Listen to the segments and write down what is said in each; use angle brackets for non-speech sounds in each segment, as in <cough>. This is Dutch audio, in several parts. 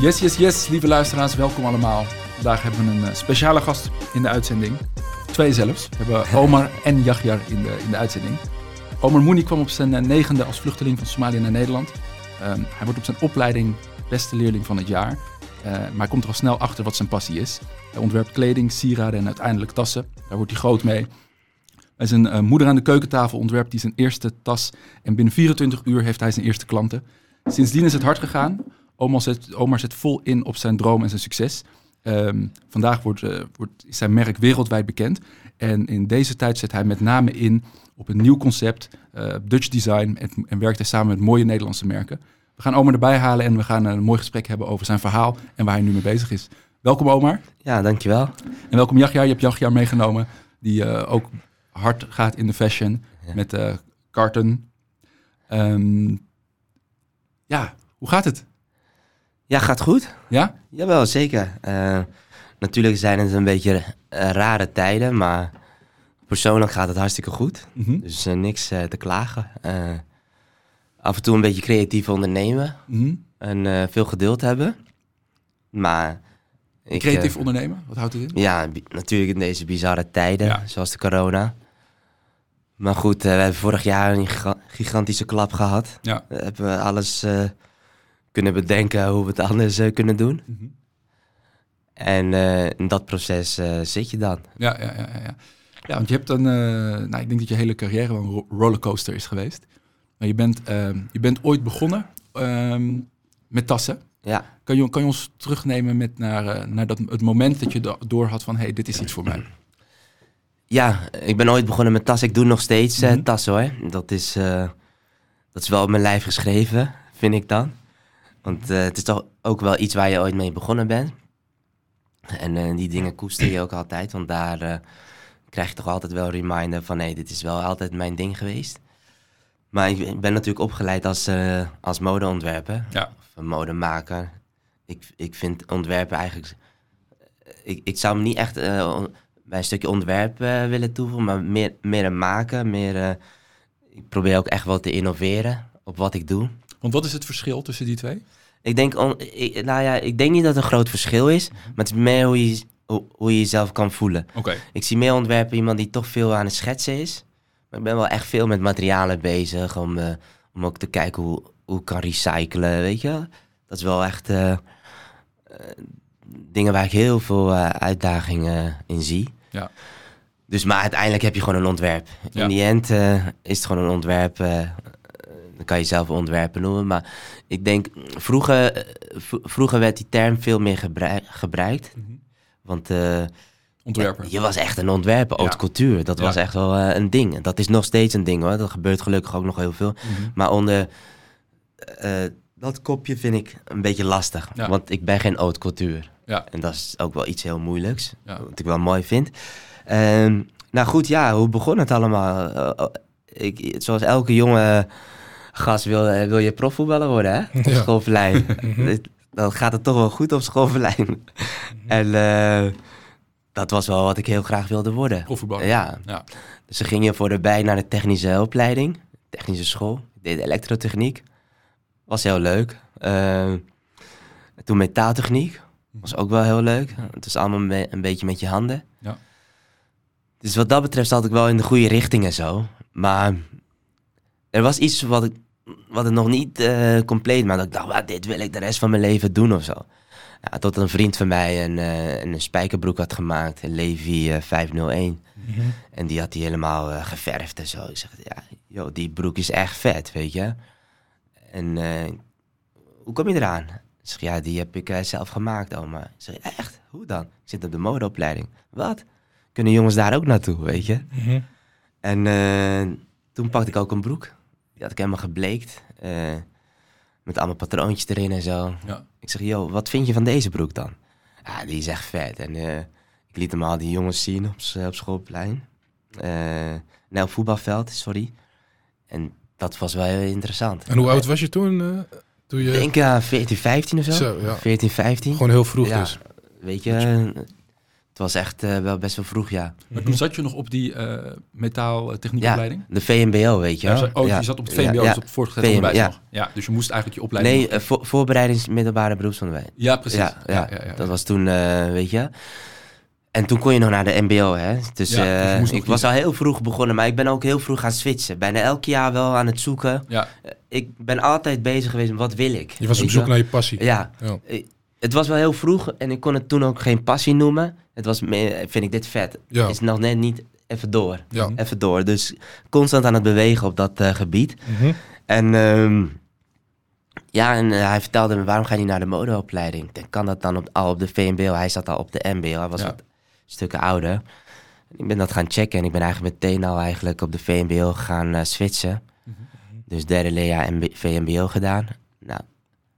Yes, yes, yes, lieve luisteraars, welkom allemaal. Vandaag hebben we een eh, speciale gast in de uitzending. Twee zelfs. We hebben Omar en Yahya in de, in de uitzending. Omar Moeni kwam op zijn eh, negende als vluchteling van Somalië naar Nederland. Ehm, hij wordt op zijn opleiding beste leerling van het jaar. Eh, maar hij komt er al snel achter wat zijn passie is. Hij ontwerpt kleding, sieraden en uiteindelijk tassen. Daar wordt hij groot mee. Bij zijn eh, moeder aan de keukentafel ontwerpt hij zijn eerste tas. En binnen 24 uur heeft hij zijn eerste klanten. Sindsdien is het hard gegaan. Omar zet, Omar zet vol in op zijn droom en zijn succes. Ehm, vandaag wordt, eh, wordt is zijn merk wereldwijd bekend. En in deze tijd zet hij met name in op een nieuw concept, eh, Dutch design. En, en werkt hij samen met mooie Nederlandse merken. We gaan Omar erbij halen en we gaan een mooi gesprek hebben over zijn verhaal en waar hij nu mee bezig is. Welkom Omar. Ja, dankjewel. En welkom Jachja. Je hebt Jachja meegenomen, die eh, ook hard gaat in de fashion Ja. met Carton. Ehm, ja, hoe gaat het? Ja, gaat goed? Ja? Jawel, zeker. Eh, natuurlijk zijn het een beetje eh, rare tijden, maar persoonlijk gaat het hartstikke goed. Mhm. Dus eh, niks te klagen. Af en toe een beetje creatief ondernemen Mhm. en veel geduld hebben. Maar ik, Creatief ondernemen, wat houdt het in? ja, natuurlijk in deze bizarre tijden, Ja. zoals de corona. Maar goed, we hebben vorig jaar een giga- gigantische klap gehad. Ja. We hebben alles kunnen bedenken hoe we het anders eh, kunnen doen. Mhm. En eh, in dat proces eh, zit je dan. Ja, ja, ja, ja, ja. Want je hebt een, nou, ik denk dat je hele carrière wel een ro- rollercoaster is geweest. Maar je bent, ehm, je bent ooit begonnen ehm, met tassen. Ja, Kan je, kan je ons terugnemen met naar, naar dat, het moment dat je do- door had van, hé, hey, dit is iets voor mij. ja, ik ben ooit begonnen met tassen. Ik doe nog steeds Mhm. tassen hoor. Dat is, dat is wel op mijn lijf geschreven, vind ik dan. Want eh, het is toch ook wel iets waar je ooit mee begonnen bent. En eh, die dingen koester je ook altijd. Want daar eh, krijg je toch altijd wel een reminder van... hé, dit is wel altijd mijn ding geweest. Maar ik, ben natuurlijk opgeleid als, als modeontwerper. Ja. Of modemaker. Ik, ik vind ontwerpen eigenlijk... Ik, ik zou me niet echt bij een stukje ontwerp willen toevoegen... maar meer, meer een maken. Meer, ik probeer ook echt wel te innoveren op wat ik doe. Want wat is het verschil tussen die twee? Ik denk, on- ik, nou ja, ik denk niet dat het een groot verschil is, maar het is meer hoe je, hoe, hoe je jezelf kan voelen. Oké. Ik zie meer ontwerpen iemand die toch veel aan het schetsen is. Maar ik ben wel echt veel met materialen bezig om, eh, om ook te kijken hoe, hoe ik kan recyclen, weet je. Dat is wel echt eh, eh, dingen waar ik heel veel uitdagingen in zie. Ja. Dus maar uiteindelijk heb je gewoon een ontwerp. Ja. In die end is het gewoon een ontwerp. Dan kan je zelf ontwerpen noemen. Maar ik denk, vroeger, eh, vroeger werd die term veel meer gebrui- gebruikt. Want eh, Ontwerper. je was echt een ontwerper, haute Ja. couture. Dat Ja. was echt wel eh, een ding. Dat is nog steeds een ding hoor. Dat gebeurt gelukkig ook nog heel veel. Mhm. Maar onder dat kopje vind ik een beetje lastig. Ja. Want ik ben geen haute. Ja. En dat is ook wel iets heel moeilijks. Wat ik wel mooi vind. Ehm, nou goed, ja, hoe begon het allemaal? Oh, ik, zoals elke jonge gast wil, eh, wil je profvoetballer worden, hè? Op Ja. schoolverlijn. Dit- <laughs> Dan gaat het toch wel goed op schoolverlijn. en eh, dat was wel wat ik heel graag wilde worden. Profvoetballer. Ja, Ja. dus ze gingen voor erbij naar de technische opleiding, technische school. Ik deed elektrotechniek. Was heel leuk. Eh, toen metaaltechniek. Was ook wel heel leuk. Het is allemaal me- een beetje met je handen. Ja. Dus wat dat betreft zat ik wel in de goede richting en zo. Maar er was iets wat, ik, wat het nog niet eh, compleet maakte. Ik dacht, "Wauw, dit wil ik de rest van mijn leven doen of zo. Ja, tot een vriend van mij een, eh, een spijkerbroek had gemaakt. Een Levi eh, 501. En die had hij helemaal eh, geverfd en zo. Ik zeg, ja, joh, die broek is echt vet, weet je. En eh, hoe kom je eraan? Ik zeg, ja, die heb ik eh, zelf gemaakt, oma. Ik zeg, echt? Hoe dan? Ik zit op de modeopleiding. Wat? Kunnen jongens daar ook naartoe, weet je? En eh, toen pakte ik ook een broek. Die had ik helemaal gebleekt. eh, met allemaal patroontjes erin en zo. Ja. Ik zeg, joh, wat vind je van deze broek dan? Ja, die is echt vet. En eh, ik liet hem al die jongens zien op, op schoolplein. Eh nee, op voetbalveld, sorry. En dat was wel heel interessant. En hoe oud was je toen? je... Ik denk ja, 14, 15 of zo. Zo, ja. 14, 15. Gewoon heel vroeg Ja. dus. Weet je, Het was echt eh, wel best wel vroeg, ja. Maar toen zat je nog op die eh metaaltechniekopleiding? De VMBO, weet je Ja, wel. oh, ja. je zat op het VMBO, Ja, dus ja. op het voortgezet VM, onderwijs ja. nog. Ja, dus je moest eigenlijk je opleiding... Nee, eh, voor, voorbereidingsmiddelbare beroepsonderwijs. ja, precies. Ja, ja, ja, ja. dat was toen, eh, weet je. En toen kon je nog naar de MBO, hè. Dus, Ja, dus eh, ik was al heel vroeg begonnen, maar ik ben ook heel vroeg gaan switchen. Bijna elk jaar wel aan het zoeken. Ja, Ik ben altijd bezig geweest met wat wil ik. Je was op zoek naar je passie. Ja, Ja. Het was wel heel vroeg en ik kon het toen ook geen passie noemen. Het was vind ik dit vet. Ja. Is nog net niet even door. Ja. Even door. Dus constant aan het bewegen op dat eh, gebied. Mhm. En ehm, ja, en eh, hij vertelde me, waarom ga je niet naar de modeopleiding? Kan dat dan op, al op de VMBO? Hij zat al op de MBO, hij was Ja. wat stukken ouder. Ik ben dat gaan checken en ik ben eigenlijk meteen al eigenlijk op de VMBO gaan eh, switchen. Mhm. Dus derde leerjaar MB VMBO gedaan. Nou,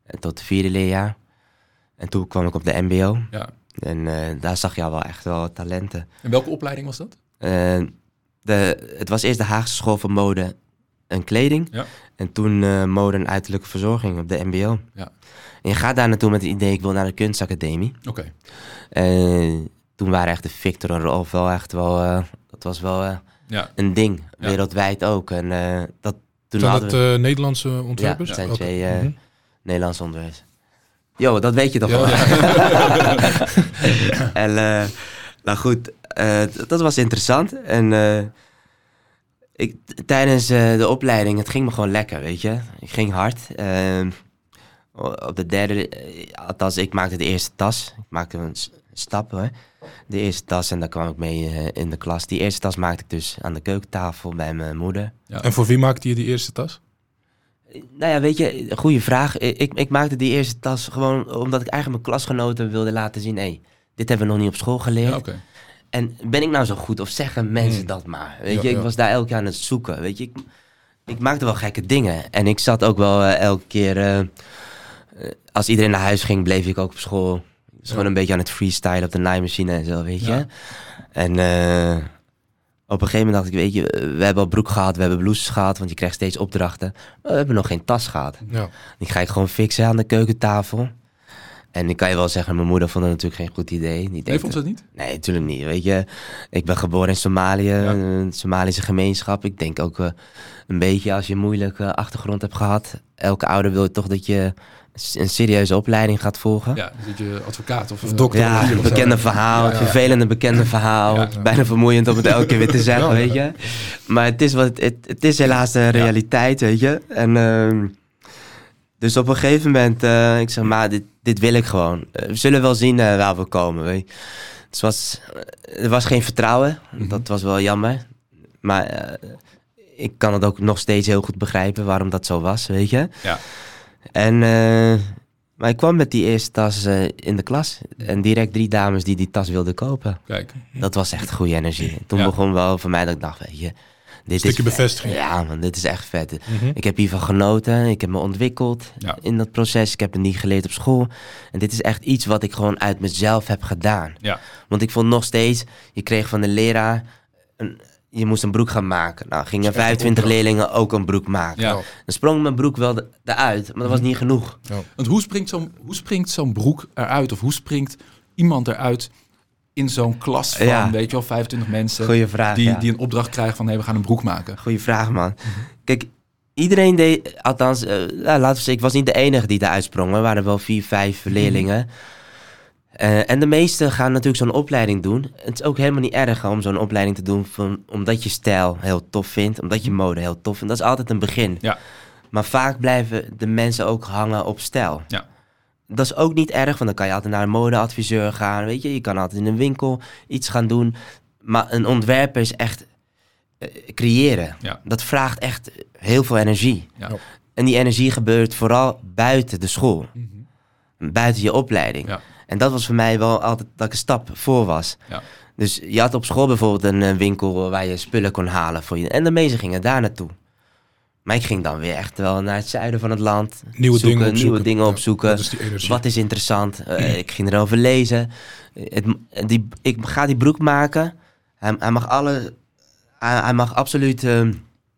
en tot de vierde leerjaar. En toen kwam ik op de MBO. ja. En eh, daar zag je al wel echt wel talenten. En welke opleiding was dat? Eh, de, het was eerst de Haagse School voor Mode en Kleding. Ja. En toen eh, Mode en Uiterlijke Verzorging op de MBO. Ja. En je gaat daar naartoe met het idee, ik wil naar de kunstacademie. Oké. Eh, toen waren echt de Victor en Rolf wel echt wel... eh, dat was wel eh, Ja. een ding, Ja. wereldwijd ook. En eh, dat, toen Zijn hadden dat we Nederlandse ontwerpers? Ja, het zijn twee, eh, Mhm. Nederlandse onderwijs. Jo, dat weet je toch wel. ja. <laughs> en eh, nou goed, eh, dat was interessant. En eh, ik, tijdens de opleiding, het ging me gewoon lekker, weet je. Ik ging hard. Ehm, op de derde, althans, ik maakte de eerste tas. Ik maakte een stap, hoor. De eerste tas en daar kwam ik mee in de klas. Die eerste tas maakte ik dus aan de keukentafel bij mijn moeder. En voor wie maakte je die eerste tas? Nou ja, weet je, goede vraag. Ik, ik maakte die eerste tas gewoon omdat ik eigenlijk mijn klasgenoten wilde laten zien... hé, dit hebben we nog niet op school geleerd. Ja. En ben ik nou zo goed of zeggen mensen Hmm. dat maar? Weet Ja, je, ik ja. was daar elke keer aan het zoeken. Weet je, ik, ik maakte wel gekke dingen. En ik zat ook wel eh, elke keer... eh, eh, als iedereen naar huis ging, bleef ik ook op school. Dus gewoon een beetje aan het freestyle op de naaimachine en zo, weet je. En op een gegeven moment dacht ik, weet je, we hebben al broek gehad, we hebben blouses gehad, want je krijgt steeds opdrachten. Maar we hebben nog geen tas gehad. Ja. Die ga ik gewoon fixen aan de keukentafel. En ik kan je wel zeggen, mijn moeder vond het natuurlijk geen goed idee. Die Nee, vond ze dat niet? Nee, natuurlijk niet. Weet je, ik ben geboren in Somalië, een Somalische gemeenschap. Ik denk ook eh, een beetje als je een moeilijke achtergrond hebt gehad. Elke ouder wil toch dat je een serieuze opleiding gaat volgen. Ja, dat je advocaat of, Of eh, dokter. Ja, of zo. bekende verhaal, Ja, vervelende bekende verhaal. Ja. Het is bijna vermoeiend om het elke keer weer te <laughs> zeggen, weet je. Maar het is, wat, het, het is helaas de realiteit, weet je. En, ehm, dus op een gegeven moment, eh, ik zeg maar, dit, dit wil ik gewoon. Eh, we zullen wel zien waar we komen, weet je. Dus het was, er was geen vertrouwen, Mhm. dat was wel jammer. Maar ik kan het ook nog steeds heel goed begrijpen waarom dat zo was, weet je. Ja. En, eh, maar ik kwam met die eerste tas eh, in de klas. En direct drie dames die die tas wilden kopen. Kijk. Dat was echt goede energie. Toen Ja. begon wel voor mij dat ik dacht, weet je... Dit Stukje is bevestiging. Ja man, dit is echt vet. Mhm. Ik heb hiervan genoten. Ik heb me ontwikkeld Ja. in dat proces. Ik heb het niet geleerd op school. En dit is echt iets wat ik gewoon uit mezelf heb gedaan. Ja. Want ik vond nog steeds, je kreeg van de leraar... Een, je moest een broek gaan maken. Nou, gingen Dat is echt 25 een opdracht. leerlingen ook een broek maken. Ja. Dan sprong mijn broek wel de- eruit, maar dat was niet genoeg. Want hoe springt zo'n hoe springt zo'n broek eruit? Of hoe springt iemand eruit in zo'n klas van, Ja. weet je wel, 25 mensen Goeie vraag, die, ja. die een opdracht krijgen van, nee, we gaan een broek maken. Goeie vraag, man. Kijk, iedereen deed, althans, eh, nou, laten we zeggen, ik was niet de enige die daar uitsprong. Er waren wel vier, vijf leerlingen. Eh, en de meesten gaan natuurlijk zo'n opleiding doen. Het is ook helemaal niet erg om zo'n opleiding te doen, van, omdat je stijl heel tof vindt, omdat je mode heel tof vindt. Dat is altijd een begin. Ja. Maar vaak blijven de mensen ook hangen op stijl. Ja. Dat is ook niet erg, want dan kan je altijd naar een modeadviseur gaan. Weet je, je kan altijd in een winkel iets gaan doen. Maar een ontwerper is echt eh, creëren. Ja. Dat vraagt echt heel veel energie. Ja. Ja. En die energie gebeurt vooral buiten de school. Mhm. Buiten je opleiding. Ja. En dat was voor mij wel altijd dat ik een stap voor was. Ja. Dus je had op school bijvoorbeeld een eh, winkel waar je spullen kon halen voor je. En de meesten gingen daar naartoe. Maar ik ging dan weer echt wel naar het zuiden van het land. Nieuwe zoeken, dingen opzoeken. Nieuwe dingen Ja, opzoeken. is. Wat is interessant? Eh, ik ging erover lezen. Het, die, ik ga die broek maken. Hij, hij mag alle... Hij, hij mag absoluut eh,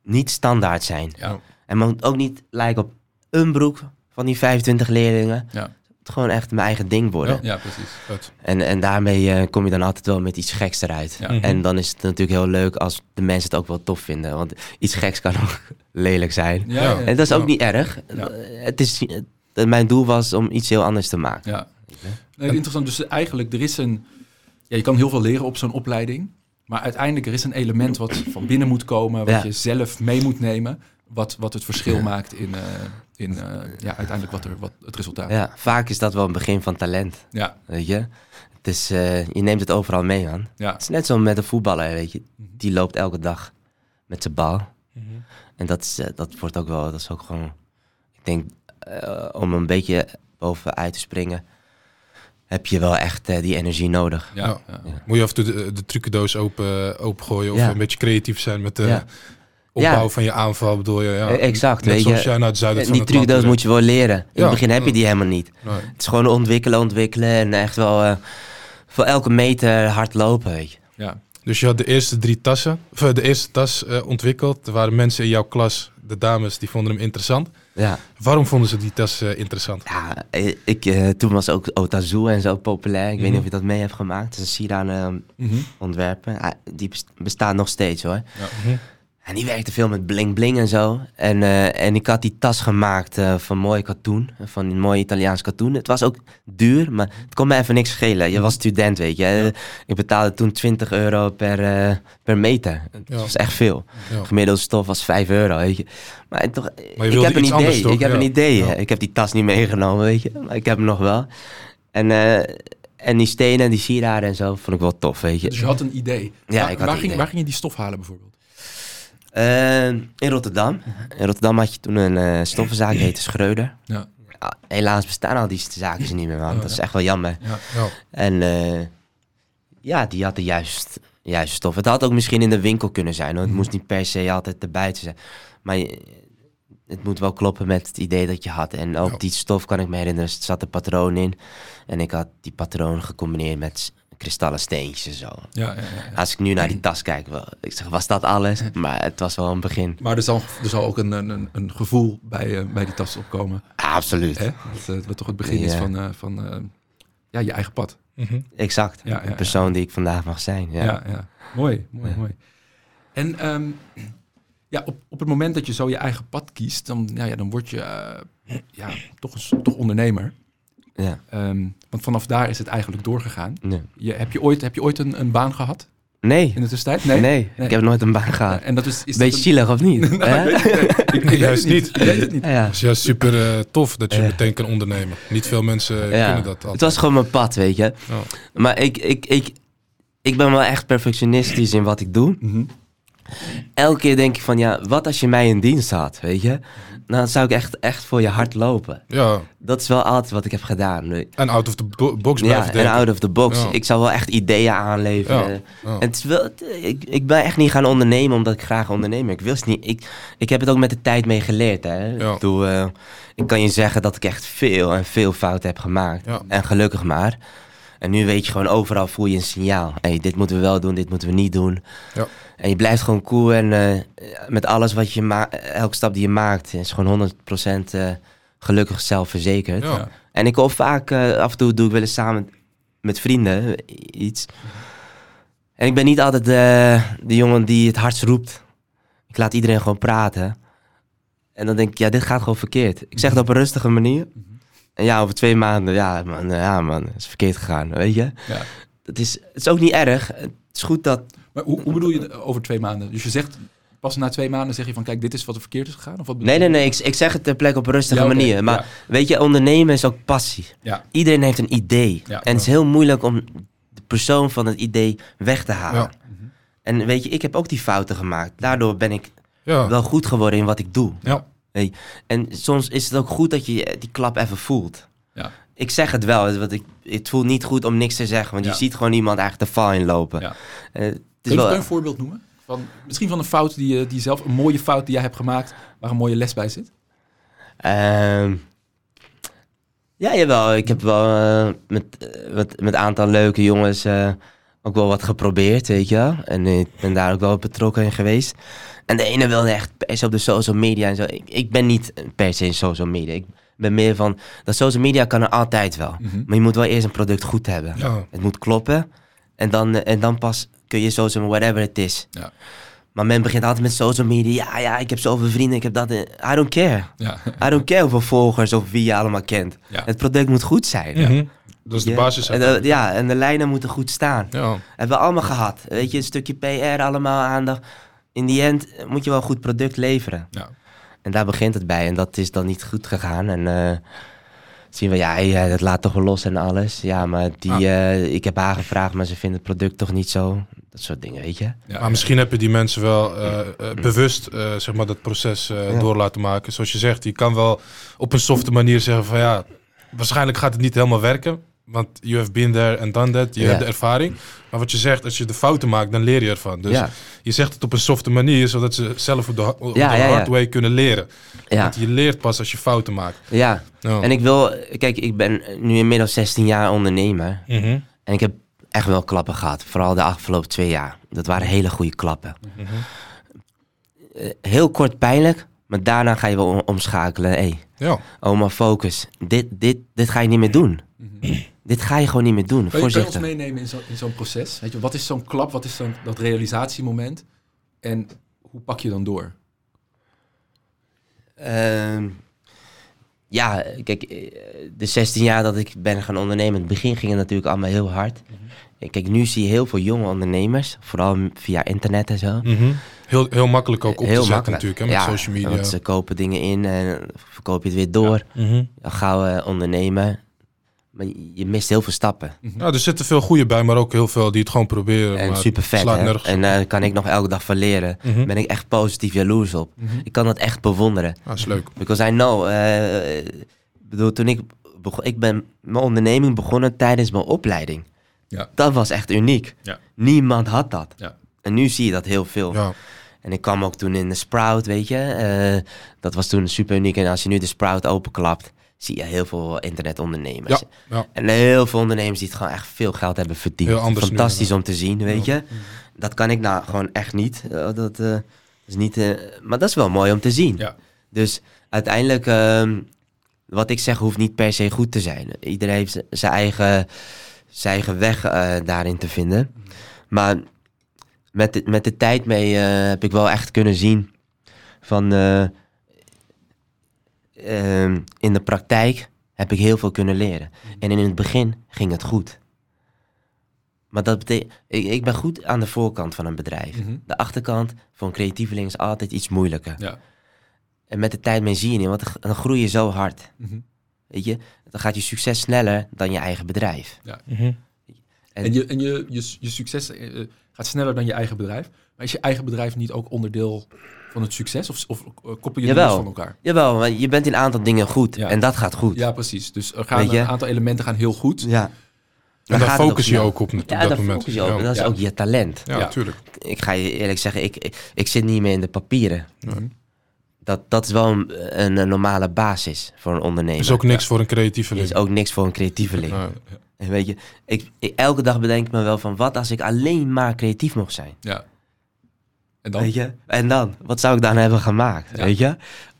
niet standaard zijn. Ja. Hij mag ook niet lijken op een broek van die 25 leerlingen. Ja. Het het gewoon echt mijn eigen ding worden. Ja, precies. En, en daarmee eh, kom je dan altijd wel met iets geks eruit. Ja. Mhm. En dan is het natuurlijk heel leuk als de mensen het ook wel tof vinden. Want iets geks kan <laughs> ook lelijk zijn. Ja, Ja. ja. En dat is ook Ja. niet erg. Ja. Het is, eh, mijn doel was om iets heel anders te maken. Ja. Nee, interessant. Dus eigenlijk, er is een... Ja, je kan heel veel leren op zo'n opleiding. Maar uiteindelijk, er is een element wat van binnen moet komen. Wat Ja. je zelf mee moet nemen. Wat, wat het verschil Ja. maakt in, eh, in eh, ja, uiteindelijk wat er, wat het resultaat. Ja, vaak is dat wel een begin van talent. Ja, Weet je? Het is, eh, je neemt het overal mee, man. ja. Het is net zo met een voetballer, weet je. Mhm. Die loopt elke dag met zijn bal. Mhm. En dat, is, eh, dat wordt ook wel, dat is ook gewoon... Ik denk, eh, om een beetje bovenuit te springen... heb je wel echt eh, die energie nodig. Ja, Ja. ja. Moet je af en toe de, de trucendoos open, opengooien of Ja. een beetje creatief zijn met de Ja. Opbouw Ja. van je aanval, bedoel je? Ja. Eh, exact, Net weet zoals je. jij naar het zuiden En van die trekt. moet je wel leren. In Ja. het begin heb je Ja. die helemaal niet. Nee. Het is gewoon ontwikkelen, ontwikkelen en echt wel eh, voor elke meter hard lopen, weet je. ja. Dus je had de eerste drie tassen, of eh, de eerste tas eh, ontwikkeld. Er waren mensen in jouw klas, de dames, die vonden hem interessant. Ja, Waarom vonden ze die tas interessant? ja ik, toen was ook Otazu en zo populair. Ik weet Mhm. niet of je dat mee hebt gemaakt. Het is een sieraden Mhm. ontwerpen. Ah, die best- bestaat nog steeds hoor. Mhm. En die werkte veel met bling bling en zo. En, eh, en ik had die tas gemaakt eh, van mooi katoen. Van een mooi Italiaans katoen. Het was ook duur, maar het kon me even niks schelen. Je was student, weet je. Ik betaalde toen 20 euro per, eh, per meter. Dat Ja. was echt veel. Ja. Gemiddelde stof was 5 euro, weet je. Maar toch, ik wilde heb een idee. toch? ik heb een idee. Ik heb die tas niet meegenomen, weet je. Maar ik heb hem nog wel. En, en die stenen en die sieraden en zo vond ik wel tof, weet je. Dus je had een idee. Ja, waar, ik had waar ging, idee. waar ging je die stof halen bijvoorbeeld? Eh, in Rotterdam. In Rotterdam had je toen een eh stoffenzaak, die heette Schreuder. Ja. Ja, helaas bestaan al die zaken niet meer, man. Oh, dat is echt wel jammer. Ja. Ja. En eh, ja, die had de juiste, stof. Het had ook misschien in de winkel kunnen zijn. Hoor. Het moest niet per se altijd erbij zijn. Maar het moet wel kloppen met het idee dat je had. En ook die stof kan ik me herinneren. Er zat een patroon in. En ik had die patroon gecombineerd met kristallen steentjes en zo. Ja, ja, ja, ja. Als ik nu naar die tas kijk, wel, ik zeg, was dat alles? <laughs> Maar het was wel een begin. Maar er zal, er zal ook een, een, een gevoel bij, eh, bij die tas opkomen. Ah, absoluut. Hè? Dat, wat toch het begin is van, eh, van eh, ja, je eigen pad. Mhm. Exact. Ja, ja, de persoon die ik vandaag mag zijn. Ja. Ja, ja. Mooi, mooi, Ja. mooi. En ehm, ja, op, op het moment dat je zo je eigen pad kiest, dan, ja, ja, dan word je ja, toch, toch ondernemer. Ja. Ehm, want vanaf daar is het eigenlijk doorgegaan. Nee. Je, heb, je ooit, heb je ooit een, een baan gehad Nee. in de tussentijd? Nee. Nee. ik heb nooit een baan gehad. En dat is, is Beetje dat chillig of niet? <laughs> Nee, ik- nee, Juist het niet. niet. Ik weet het niet. ja. Het is juist super eh, tof dat je Ja. meteen kan ondernemen. Niet veel mensen Ja. kunnen dat altijd. Het was gewoon mijn pad, weet je. Ja. Maar ik, ik, ik, ik ben wel echt perfectionistisch in wat ik doe. Mhm. Elke keer denk ik van, ja, wat als je mij in dienst had, weet je? Dan zou ik echt, echt voor je hart lopen. Ja, Dat is wel altijd wat ik heb gedaan. en out of the bo- box blijven Ja, en out of the box. Ja. Ik zou wel echt ideeën aanleveren. Ja, ja. En het is wel, ik, ik ben echt niet gaan ondernemen omdat ik graag onderneem. Ik wist niet. Ik, ik heb het ook met de tijd mee geleerd. Hè. Ik, bedoel, eh, ik kan je zeggen dat ik echt veel en veel fouten heb gemaakt. En gelukkig maar. En nu weet je gewoon overal voel je een signaal. Hey, dit moeten we wel doen, dit moeten we niet doen. Ja. En je blijft gewoon cool en eh, met alles wat je maakt, elke stap die je maakt, is gewoon 100% eh, gelukkig zelfverzekerd. Ja. En ik hoor vaak, eh, af en toe doe ik wel eens samen met vrienden iets. En ik ben niet altijd de, de jongen die het hardst roept. Ik laat iedereen gewoon praten. En dan denk ik, ja, dit gaat gewoon verkeerd. Ik zeg het op een rustige manier. En ja, over twee maanden, ja man, ja man, het is verkeerd gegaan, weet je. Ja. Dat is, het is ook niet erg. Het is goed dat, Maar hoe, hoe bedoel je over twee maanden? Dus je zegt, pas na twee maanden zeg je van, kijk, dit is wat er verkeerd is gegaan? Of wat nee, nee, nee, ik, ik zeg het ter plekke op een rustige Ja, manier. Maar ja. weet je, ondernemen is ook passie. Ja, Iedereen heeft een idee. En het is heel moeilijk om de persoon van het idee weg te halen. Ja. En weet je, ik heb ook die fouten gemaakt. Daardoor ben ik wel goed geworden in wat ik doe. En soms is het ook goed dat je die klap even voelt. ja, Ik zeg het wel, want ik, het voelt niet goed om niks te zeggen. Want je ziet gewoon iemand eigenlijk de val inlopen. ja. Eh, het is Kun je wel, een voorbeeld noemen? Van, misschien van een fout die je die zelf, een mooie fout die jij hebt gemaakt, waar een mooie les bij zit? Ehm, ja, jawel. Ik heb wel eh, met, eh, met, met een aantal leuke jongens eh, ook wel wat geprobeerd, weet je wel. En ik ben daar ook wel betrokken in geweest. En de ene wilde echt per se op de social media en zo. Ik, ik ben niet per se in social media. Ik ben meer van, dat social media kan er altijd wel. Mhm. Maar je moet wel eerst een product goed hebben. Ja. Het moet kloppen. En dan, eh, en dan pas kun je social, whatever het is. Ja. Maar men begint altijd met social media. Ja, ja, ik heb zoveel vrienden, ik heb dat. eh, I don't care. Ja. I don't care hoeveel volgers of wie je allemaal kent. Ja. Het product moet goed zijn. Mhm. Dat is de Ja. basis. En, de- ja, en de lijnen moeten goed staan. Ja. Hebben we allemaal gehad. Weet je, een stukje PR, allemaal aandacht. In die end moet je wel een goed product leveren. Ja. En daar begint het bij. En dat is dan niet goed gegaan. En eh, zien we, ja, ja, dat laat toch wel los en alles. Ja, maar die, Ah. eh, ik heb haar gevraagd, maar ze vinden het product toch niet zo. Dat soort dingen, weet je. Ja. Maar misschien heb je die mensen wel eh, eh, bewust eh, zeg maar, dat proces eh, Ja. door laten maken. Zoals je zegt, je kan wel op een softe manier zeggen van ja, waarschijnlijk gaat het niet helemaal werken. Want you have been there and done that. Je Ja. hebt de ervaring. Maar wat je zegt, als je de fouten maakt, dan leer je ervan. Dus ja, je zegt het op een softe manier, zodat ze zelf op de, ha- op Ja, de ja, ja. hard way kunnen leren. ja, Want je leert pas als je fouten maakt. ja. Ja. En ik wil, kijk, ik ben nu inmiddels 16 jaar ondernemer. Mhm. En ik heb echt wel klappen gehad. Vooral de afgelopen twee jaar. Dat waren hele goede klappen. Eh, heel kort pijnlijk, maar daarna ga je wel om- omschakelen. Hé, Ja. oma, focus. Dit, dit, dit ga je niet meer doen. Dit ga je gewoon niet meer doen. Kan je, kan je ons Voorzichtig. meenemen in zo- in zo'n proces? Weet je, wat is zo'n klap? Wat is zo'n dat realisatiemoment? En hoe pak je dan door? Ehm, ja, kijk, eh, de 16 jaar dat ik ben gaan ondernemen, in het begin ging het natuurlijk allemaal heel hard. Mhm. Kijk, nu zie je heel veel jonge ondernemers, vooral via internet en zo. Mhm. heel, heel makkelijk ook op te zetten natuurlijk, hè, met ja, social media. Want ze kopen dingen in en verkoop je het weer door. Ja, gauw eh, ondernemen. Maar je, mist heel veel stappen. Ja, er zitten veel goede bij, maar ook heel veel die het gewoon proberen. En maar super vet. slaat Hè? nergens En daar kan ik nog elke dag van leren. Mhm. Ben ik echt positief jaloers op. Mhm. Ik kan dat echt bewonderen. Ah, is leuk. Because I know. eh, ik bedoel, toen ik begon, ik ben mijn onderneming begonnen tijdens mijn opleiding. Ja. Dat was echt uniek. Ja. Niemand had dat. Ja. En nu zie je dat heel veel. Ja. En ik kwam ook toen in de Sprout, weet je. eh, dat was toen super uniek. En als je nu de Sprout openklapt, zie je heel veel internetondernemers. Ja, ja. En heel veel ondernemers die het gewoon echt veel geld hebben verdiend. Nu, Fantastisch om te zien, weet Ja. je. Dat kan ik nou gewoon echt niet. Eh, dat eh, is niet eh, maar dat is wel mooi om te zien. Ja. Dus uiteindelijk, ehm, wat ik zeg, hoeft niet per se goed te zijn. Iedereen heeft zijn eigen, zijn eigen weg daarin te vinden. Maar met de, met de tijd mee heb ik wel echt kunnen zien van eh, ehm, in de praktijk heb ik heel veel kunnen leren. En in het begin ging het goed. Maar dat betekent, ik, ik ben goed aan de voorkant van een bedrijf. Mhm. De achterkant voor een creatieveling is altijd iets moeilijker. Ja. En met de tijd mee zie je niet, want dan- groei je zo hard. Mhm. Weet je, dan gaat je succes sneller dan je eigen bedrijf. Mhm. En- En, je, en je, je, je succes eh, gaat sneller dan je eigen bedrijf. Maar is je eigen bedrijf niet ook onderdeel van het succes? Of, of eh, koppel je los van elkaar? Jawel, maar je bent in een aantal dingen goed Ja. en dat gaat goed. Ja, precies. Dus er gaan een aantal elementen gaan heel goed. Ja. En Dan daar het focus je ook op, op Ja, dat daar moment. focus je op. En dat is Ja. ook je talent. ja, Ja. natuurlijk. Ik ga je eerlijk zeggen, ik, ik, ik zit niet meer in de papieren. Dat, dat is wel een, een, een normale basis voor een ondernemer. Er is ook niks voor een creatieve Er is ook niks voor een creatieveling. Ja. En Weet je, ik, ik- elke dag bedenk ik me wel van wat als ik alleen maar creatief mocht zijn. Ja. En dan? Weet je? En dan, wat zou ik dan hebben gemaakt? Ja. Weet je?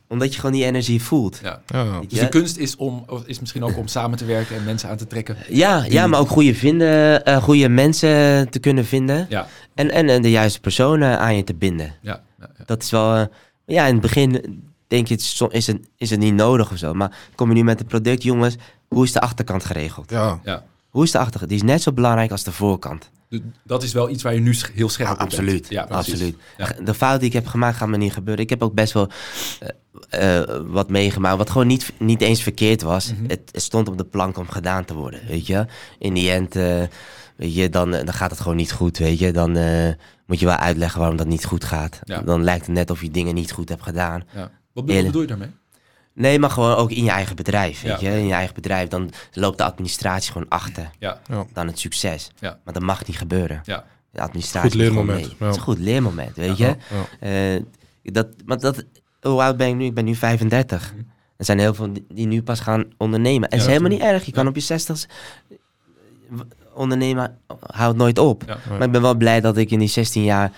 Omdat je gewoon die energie voelt. Ja. Ja. Weet Dus de kunst is, om, is misschien ook om samen te werken en mensen aan te trekken. Ja, ja, maar ook goede, vinden, eh, goede mensen te kunnen vinden. Ja, En, en, en de juiste personen aan je te binden. ja, ja, ja. Dat is wel... eh, ja, in het begin denk je, het is, het, is het niet nodig of zo. Maar kom je nu met het product, jongens, hoe is de achterkant geregeld? Ja. ja. Hoe is de achterkant? Die is net zo belangrijk als de voorkant. Dat is wel iets waar je nu heel scherp Ah, op bent. absoluut, Ja, precies. absoluut. Ja. De fout die ik heb gemaakt gaat me niet gebeuren. Ik heb ook best wel eh, eh, wat meegemaakt, wat gewoon niet, niet eens verkeerd was. Mhm. het, het stond op de plank om gedaan te worden, weet je. In die end, eh, weet je, dan, dan gaat het gewoon niet goed, weet je. Dan moet je wel uitleggen waarom dat niet goed gaat. Ja. Dan lijkt het net of je dingen niet goed hebt gedaan. Ja. Wat bedoel je daarmee? Nee, maar gewoon ook in je eigen bedrijf, weet Ja. je. In je eigen bedrijf, dan loopt de administratie gewoon achter Ja, dan het succes. Ja. Maar dat mag niet gebeuren. ja, De administratie Goed leermoment. Het is een goed leermoment, weet je. Ja. Eh, dat, maar dat, hoe oud ben ik nu? Ik ben nu 35. Mhm. Er zijn heel veel die, nu pas gaan ondernemen. En is helemaal niet erg. Je kan op je 60 ondernemen, houdt nooit op. ja. Maar ik ben wel blij dat ik in die 16 jaar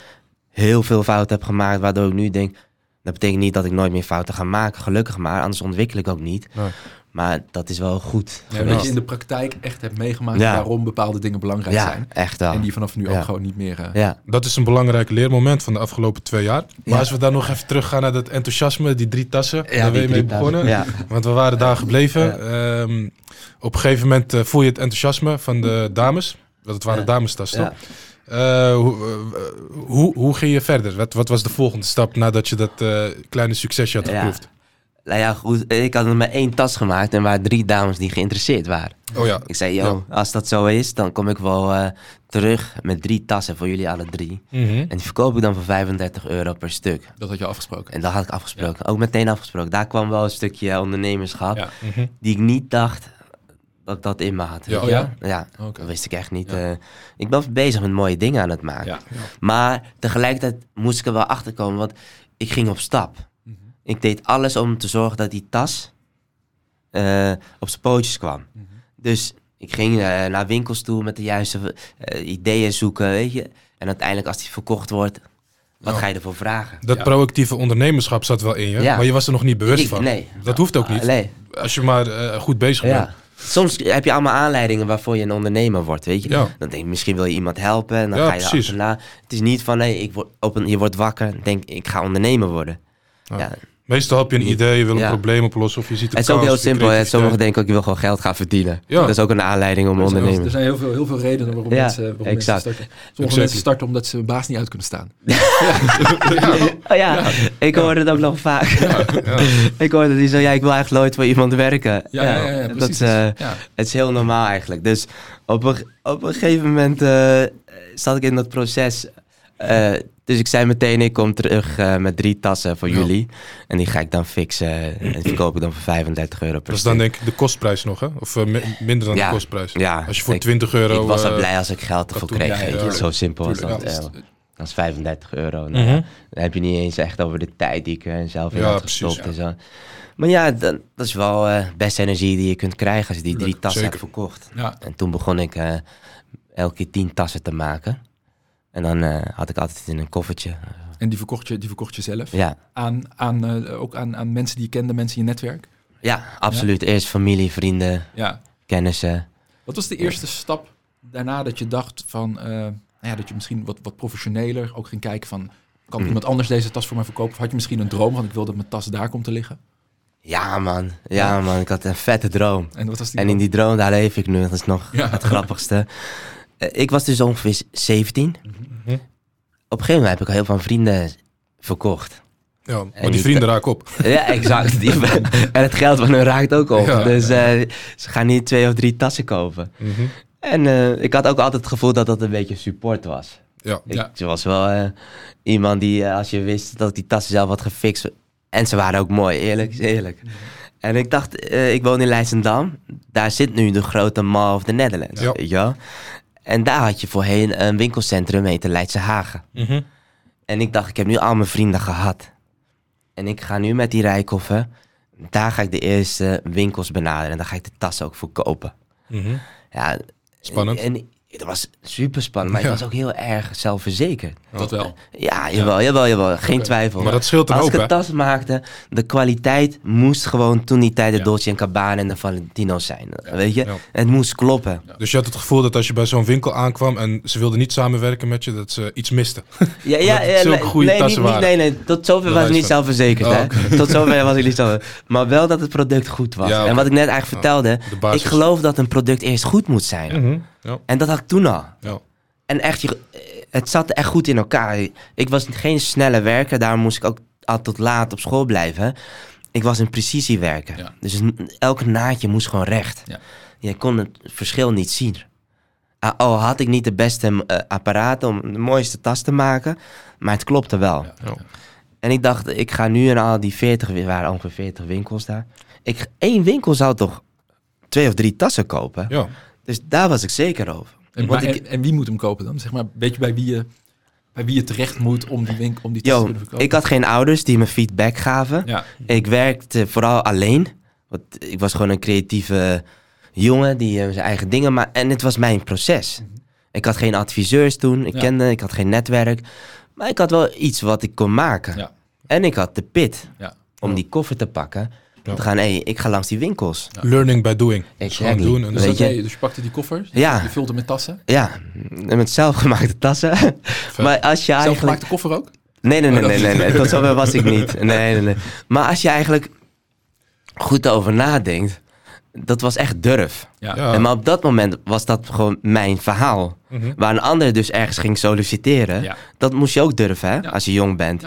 heel veel fouten heb gemaakt. Waardoor ik nu denk, dat betekent niet dat ik nooit meer fouten ga maken. Gelukkig maar, anders ontwikkel ik ook niet. Nee. Maar dat is wel goed Ja, dat je in de praktijk echt hebt meegemaakt Ja. waarom bepaalde dingen belangrijk ja, zijn. echt wel. En die vanaf nu Ja. ook gewoon niet meer... eh, Ja, Dat is een belangrijk leermoment van de afgelopen twee jaar. Maar Ja. als we daar nog even teruggaan naar dat enthousiasme, die drie tassen, ja daar ben je mee begonnen. Ja. Want we waren daar gebleven. Ehm, op een gegeven moment eh, voel je het enthousiasme van de dames. Want het waren Ja. damestassen. Ja. Eh, hoe, eh, hoe, hoe ging je verder? Wat, wat was de volgende stap nadat je dat eh, kleine succesje had Ja. geproefd? Nou ja, goed. Ik had er maar één tas gemaakt en waren drie dames die geïnteresseerd waren. Oh ja, Ik zei, yo, als dat zo is, dan kom ik wel terug met drie tassen voor jullie alle drie. Mhm. En die verkoop ik dan voor 35 euro per stuk. Dat had je afgesproken. En dat had ik afgesproken. Ook meteen afgesproken. Daar kwam wel een stukje ondernemerschap. Ja. Mhm. Die ik niet dacht dat ik dat in me had. Ja. Oh? Ja, Oké. dat wist ik echt niet. Ja. eh. ik ben bezig met mooie dingen aan het maken. Ja. Maar tegelijkertijd moest ik er wel achter komen, want ik ging op stap. Mhm. Ik deed alles om te zorgen dat die tas eh, op zijn pootjes kwam. Mhm. Dus ik ging eh, naar winkels toe met de juiste eh, ideeën zoeken, weet je. En uiteindelijk als die verkocht wordt, wat Ja. ga je ervoor vragen? Dat Ja. proactieve ondernemerschap zat wel in je, Ja. maar je was er nog niet bewust Ik- van. nee. Dat hoeft ook niet. Ah, nee. Als je maar eh, goed bezig bent. Soms heb je allemaal aanleidingen waarvoor je een ondernemer wordt, weet je. Ja. Dan denk je, misschien wil je iemand helpen en dan Ja, ga je precies. achterna. Het is niet van, nee, ik word, op een, je wordt wakker en denk ik ga ondernemer worden. Ja. Meestal heb je een idee, je wil een Ja. probleem oplossen of je ziet een Het is ook heel je simpel. Hè? Sommigen denken ook, ik wil gewoon geld gaan verdienen. Ja. Dat is ook een aanleiding om Er ondernemen. er zijn heel veel, heel veel redenen waarom, Ja, mensen, waarom mensen starten. Sommige Exactly. mensen starten omdat ze hun baas niet uit kunnen staan. <laughs> Oh ja, ik hoorde het ook nog vaak. Ja. <laughs> ik hoorde die zo, ja, ik wil eigenlijk nooit voor iemand werken. Ja, ja, ja, ja, dat is, eh, ja. het is heel normaal eigenlijk. Dus op een, op een gegeven moment eh, zat ik in dat proces. Eh, dus ik zei meteen, ik kom terug eh, met drie tassen voor Ja. jullie. En die ga ik dan fixen. En die verkoop ik dan voor 35 euro per Dat is dan denk ik de kostprijs nog, hè? Of eh, mi- minder dan Ja. de kostprijs. Ja, Als je voor ik- 20 euro... ik was al eh, blij als ik geld ervoor kreeg. ja. Zo simpel was dat. is- dat is 35 euro. Nou, mhm. Dan heb je niet eens echt over de tijd die ik er zelf in Ja, had precies, gestopt. en zo. Maar ja, dat, dat is wel eh best energie die je kunt krijgen als je die drie tassen zeker. hebt verkocht. Ja. En toen begon ik eh, elke keer tien tassen te maken. En dan eh, had ik altijd in een koffertje. En die verkocht je, die verkocht je zelf. Ja, Aan, aan, eh, ook aan, aan mensen die je kende, mensen in je netwerk. ja absoluut. Eerst familie, vrienden, Ja. kennissen. Wat was de eerste stap daarna dat je dacht van... eh, nou ja, dat je misschien wat, wat professioneler ook ging kijken van... Kan Mm. iemand anders deze tas voor mij verkopen? Of had je misschien een droom van ik wil dat mijn tas daar komt te liggen? Ja man, ja man, ik had een vette droom. En wat was die En in die droom, daar leef ik nu. Dat is nog het grappigste. Ik was dus ongeveer 17. Mhm. Op een gegeven moment heb ik al heel veel vrienden verkocht. Ja, maar En die vrienden raken op. Ja, exact. Die- <laughs> en het geld van hun raakt ook op. Ja. dus eh, ze gaan niet twee of drie tassen kopen. Mhm. En eh, ik had ook altijd het gevoel dat dat een beetje support was. Ja. Ik Ja. was wel eh, iemand die, als je wist dat die tassen zelf had gefixt. En ze waren ook mooi, eerlijk is eerlijk. En ik dacht, ik woon in Leidschendam. Daar zit nu de grote Mall of the Netherlands, Ja. En daar had je voorheen een winkelcentrum heette Leidse Hagen. Mhm. En ik dacht, ik heb nu al mijn vrienden gehad. En ik ga nu met die rijkoffer, daar ga ik de eerste winkels benaderen. En daar ga ik de tassen ook verkopen. Mhm. Ja, Spannend. En, het was super spannend, maar Ja. ik was ook heel erg zelfverzekerd. Dat wel. Ja, jawel, jawel, jawel. Geen twijfel. Maar dat scheelt een Als ik een tas maakte, de kwaliteit moest gewoon toen die tijd de Ja. Dolce Gabbana en de Valentino's zijn. Weet je? Ja. Het moest kloppen. Dus je had het gevoel dat als je bij zo'n winkel aankwam en ze wilden niet samenwerken met je, dat ze iets misten. Ja, <laughs> ja, het ja, zulke nee, goede nee, tassen niet, niet, waren. nee, nee, tot zover Dat was ik niet zelfverzekerd. Oh, hè? Tot zover was ik niet zo. Maar wel dat het product goed was. Ja. En wat ik net eigenlijk vertelde, ik geloof dat een product eerst goed moet zijn. Mhm. Ja. En dat had ik toen al. Ja. En echt, je- het zat echt goed in elkaar. Ik was geen snelle werker, daarom moest ik ook altijd tot laat op school blijven. Ik was een precisiewerker. Ja. Dus elke naadje moest gewoon recht. Ja. Je kon het verschil niet zien. Al had ik niet de beste eh, apparaten om de mooiste tas te maken, maar het klopte wel. Ja. En ik dacht, ik ga nu in al die 40, er waren ongeveer 40 winkels daar. Ik, één winkel zou toch twee of drie tassen kopen? ja. Dus daar was ik zeker over. En, Want maar- ik- en, en wie moet hem kopen dan? Zeg maar, weet je bij wie je, bij wie je terecht moet om die, winkel, om die te Yo, kunnen verkopen? ik had geen ouders die me feedback gaven. Ja, Ik werkte vooral alleen. Want ik was gewoon een creatieve jongen die eh, zijn eigen dingen maakte. En het was mijn proces. Ik had geen adviseurs toen. Ik Ja. kende, ik had geen netwerk. Maar ik had wel iets wat ik kon maken. Ja. En ik had de pit ja. om die koffer te pakken. Ja. Te gaan, hé, ik ga langs die winkels. Learning by doing. Exactly. Gewoon doen en Dus, Weet je? dus je pakte die koffers, Ja. je vulde met tassen. Ja, met zelfgemaakte tassen. <laughs> maar als je eigenlijk... Zelfgemaakte koffer ook? Nee, nee, nee, Oh, nee, nee, nee. Tot zover was ik niet. Nee, nee, nee. Maar als je eigenlijk goed over nadenkt, dat was echt durf. Ja. Ja. En maar op dat moment was dat gewoon mijn verhaal. Mhm. Waar een ander dus ergens ging solliciteren. Ja. Dat moest je ook durven, hè? Ja. Als je jong bent.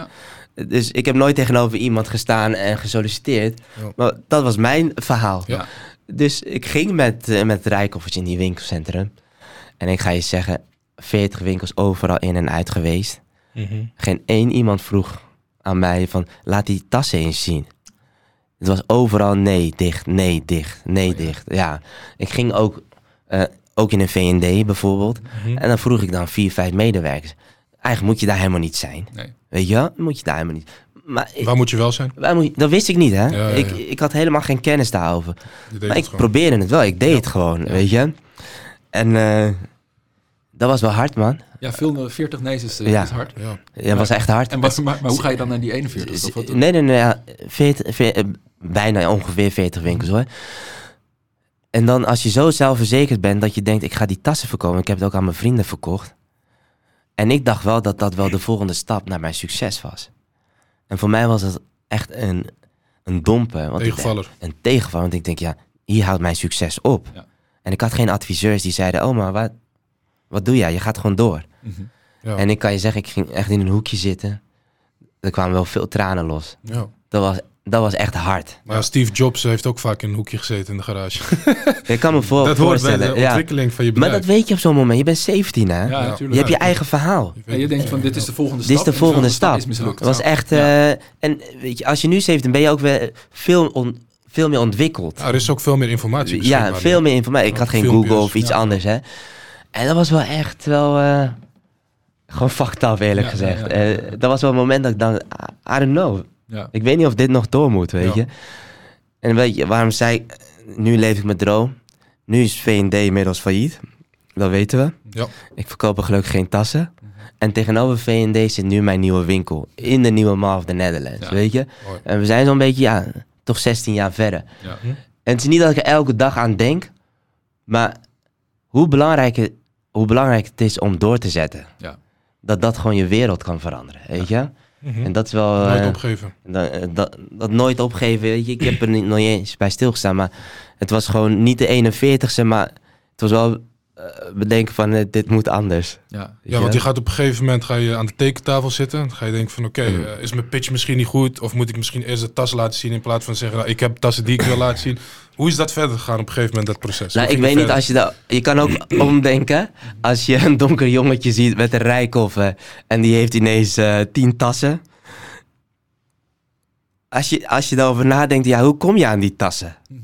Dus ik heb nooit tegenover iemand gestaan en gesolliciteerd. Ja. Maar dat was mijn verhaal. Ja. Dus ik ging met, eh, met het rijkoffertje in die winkelcentrum. En ik ga je zeggen, 40 winkels overal in en uit geweest. Mhm. Geen één iemand vroeg aan mij van, laat die tassen eens zien. Het was overal nee, dicht, nee, dicht, nee, Oh ja. dicht. Ja, ik ging ook, eh, ook in een V&D bijvoorbeeld. Mhm. En dan vroeg ik dan vier, vijf medewerkers. Eigenlijk moet je daar helemaal niet zijn. Nee. Weet je? Moet je daar helemaal niet. Maar ik- Waar moet je wel zijn? waar moet je- dat wist ik niet, hè? Ja, ja, Ik, ja. ik had helemaal geen kennis daarover. Maar ik gewoon. probeerde het wel. Ik deed het gewoon, weet je. En eh, dat was wel hard, man. Ja, veel, 40 nee's is, Ja. is hard. Ja. Ja, dat was echt hard. En wat, maar, maar hoe ga je dan naar die 41? Of wat? Nee, nee, nee. Ja, 40, veer- eh, bijna ongeveer 40 winkels hoor. En dan als je zo zelfverzekerd bent dat je denkt, ik ga die tassen verkopen. Ik heb het ook aan mijn vrienden verkocht. En ik dacht wel dat dat wel de volgende stap naar mijn succes was. En voor mij was het echt een, een domper. Want ik Tegenvaller. een tegenval. Want ik denk, ja, hier houdt mijn succes op. Ja. En ik had geen adviseurs die zeiden, oh maar wat, wat doe jij? Je gaat gewoon door. Mhm. Ja. En ik kan je zeggen, ik ging echt in een hoekje zitten. Er kwamen wel veel tranen los. ja. Dat was, dat was echt hard. Maar Steve Jobs heeft ook vaak in een hoekje gezeten in de garage. <laughs> Ik kan me voor, dat hoort bij voorstellen. de ja. ontwikkeling van je Maar bedrijf. dat weet je op zo'n moment. Je bent 17 hè? Ja, je hebt je eigen verhaal. En je denkt van, dit is de volgende Dit stap. is de en volgende stap. is mislukt. Het was echt... Ja. eh, en weet je, als je nu 17 ben je ook weer veel, on- veel meer ontwikkeld. Ja, er is ook veel meer informatie Ja, veel meer informatie. Ik had geen filmpjes, Google of iets ja. anders, hè. En dat was wel echt wel... eh, gewoon fucked up, eerlijk Ja, gezegd. ja, ja, ja. Eh, dat was wel een moment dat ik dacht... I- I don't know. Ja. Ik weet niet of dit nog door moet, weet Ja. je. En weet je, waarom zei ik... Nu leef ik mijn droom. Nu is V&D inmiddels failliet. Dat weten we. Ja. Ik verkoop er gelukkig geen tassen. Mhm. En tegenover V&D zit nu mijn nieuwe winkel. In de nieuwe Mall of the Netherlands, Ja. weet je. Mooi. En we zijn zo'n beetje, ja, toch 16 jaar verder. Ja. En het is niet dat ik er elke dag aan denk. Maar hoe belangrijk, het, hoe belangrijk het is om door te zetten. Ja. Dat dat gewoon je wereld kan veranderen, weet je. Mhm. En dat is wel... Nooit eh, opgeven. dat, eh, dat, dat nooit opgeven, weet je. Ik heb er niet, nog niet eens bij stilgestaan, maar het was gewoon niet de 41ste, maar het was wel eh, bedenken van dit moet anders. Ja. Ja, want je gaat op een gegeven moment ga je aan de tekentafel zitten. Dan ga je denken van oké, Mhm. is mijn pitch misschien niet goed? Of moet ik misschien eerst de tas laten zien in plaats van zeggen, nou, ik heb tassen die ik wil laten zien. Hoe is dat verder gegaan op een gegeven moment, dat proces? Nou, Hoe ik weet niet, als je dat... Je kan ook <clears throat> omdenken. Als je een donker jongetje ziet met een rijkoffer en die heeft ineens eh, tien tassen. Als je, als je daarover nadenkt, ja, hoe kom je aan die tassen? Mhm.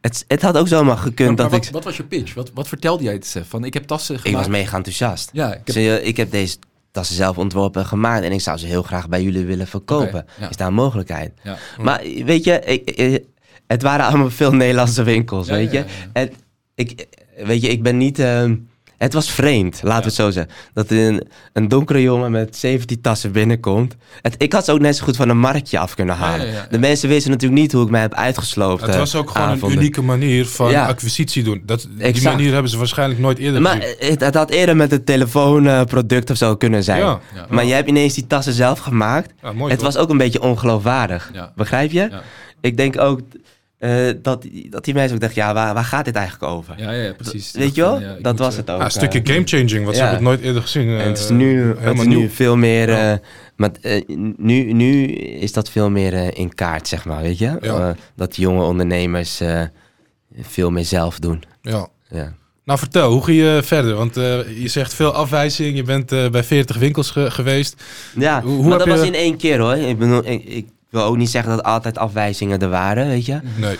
Het, het had ook zomaar gekund Maar, dat wat, ik... wat was je pitch? Wat, wat vertelde jij het? Van, ik heb tassen gemaakt. Ik was mega enthousiast. Ja, ik heb... Eh, ik heb deze tassen zelf ontworpen en gemaakt en ik zou ze heel graag bij jullie willen verkopen. Ja. Is daar een mogelijkheid? Ja. Maar weet je, ik, ik- het waren allemaal veel Nederlandse winkels, Ja, weet je. ja, ja. En ik, weet je, ik ben niet... ehm, het was vreemd, laten we het zo zeggen. Dat een, een donkere jongen met 17 tassen binnenkomt. Het, ik had ze ook net zo goed van een marktje af kunnen halen. ja, ja, ja. De mensen wisten natuurlijk niet hoe ik mij heb uitgesloopt. Het eh, was ook gewoon avonden. een unieke manier van Ja. acquisitie doen. Dat, die Exact. manier hebben ze waarschijnlijk nooit eerder Maar gezien. het, het had eerder met een telefoonproduct of zo kunnen zijn. Ja. Ja. Maar jij hebt ineens die tassen zelf gemaakt. Ja, mooi het toch? was ook een beetje ongeloofwaardig. Ja. Begrijp je? Ja. Ik denk ook eh, dat, dat die mensen ook dachten, ja, waar, waar gaat dit eigenlijk over? Ja, ja, ja, precies. Weet je wel? Ja, ik dat was eh, het ook. Ja, een stukje eh. game-changing, want ze hebben het nooit eerder gezien. En eh, het is nu, het is nu veel meer. Ja. eh, maar eh, nu, nu is dat veel meer eh, in kaart, zeg maar, weet je? Ja. Eh, dat jonge ondernemers eh, veel meer zelf doen. Ja. Ja. Nou, vertel, hoe ging je verder? Want eh, je zegt veel afwijzing. Je bent eh, bij 40 winkels ge- geweest. Ja, Hoe- hoe maar heb dat was in één keer hoor. Ik, bedoel, ik, ik wil ook niet zeggen dat altijd afwijzingen er waren, weet je. Nee.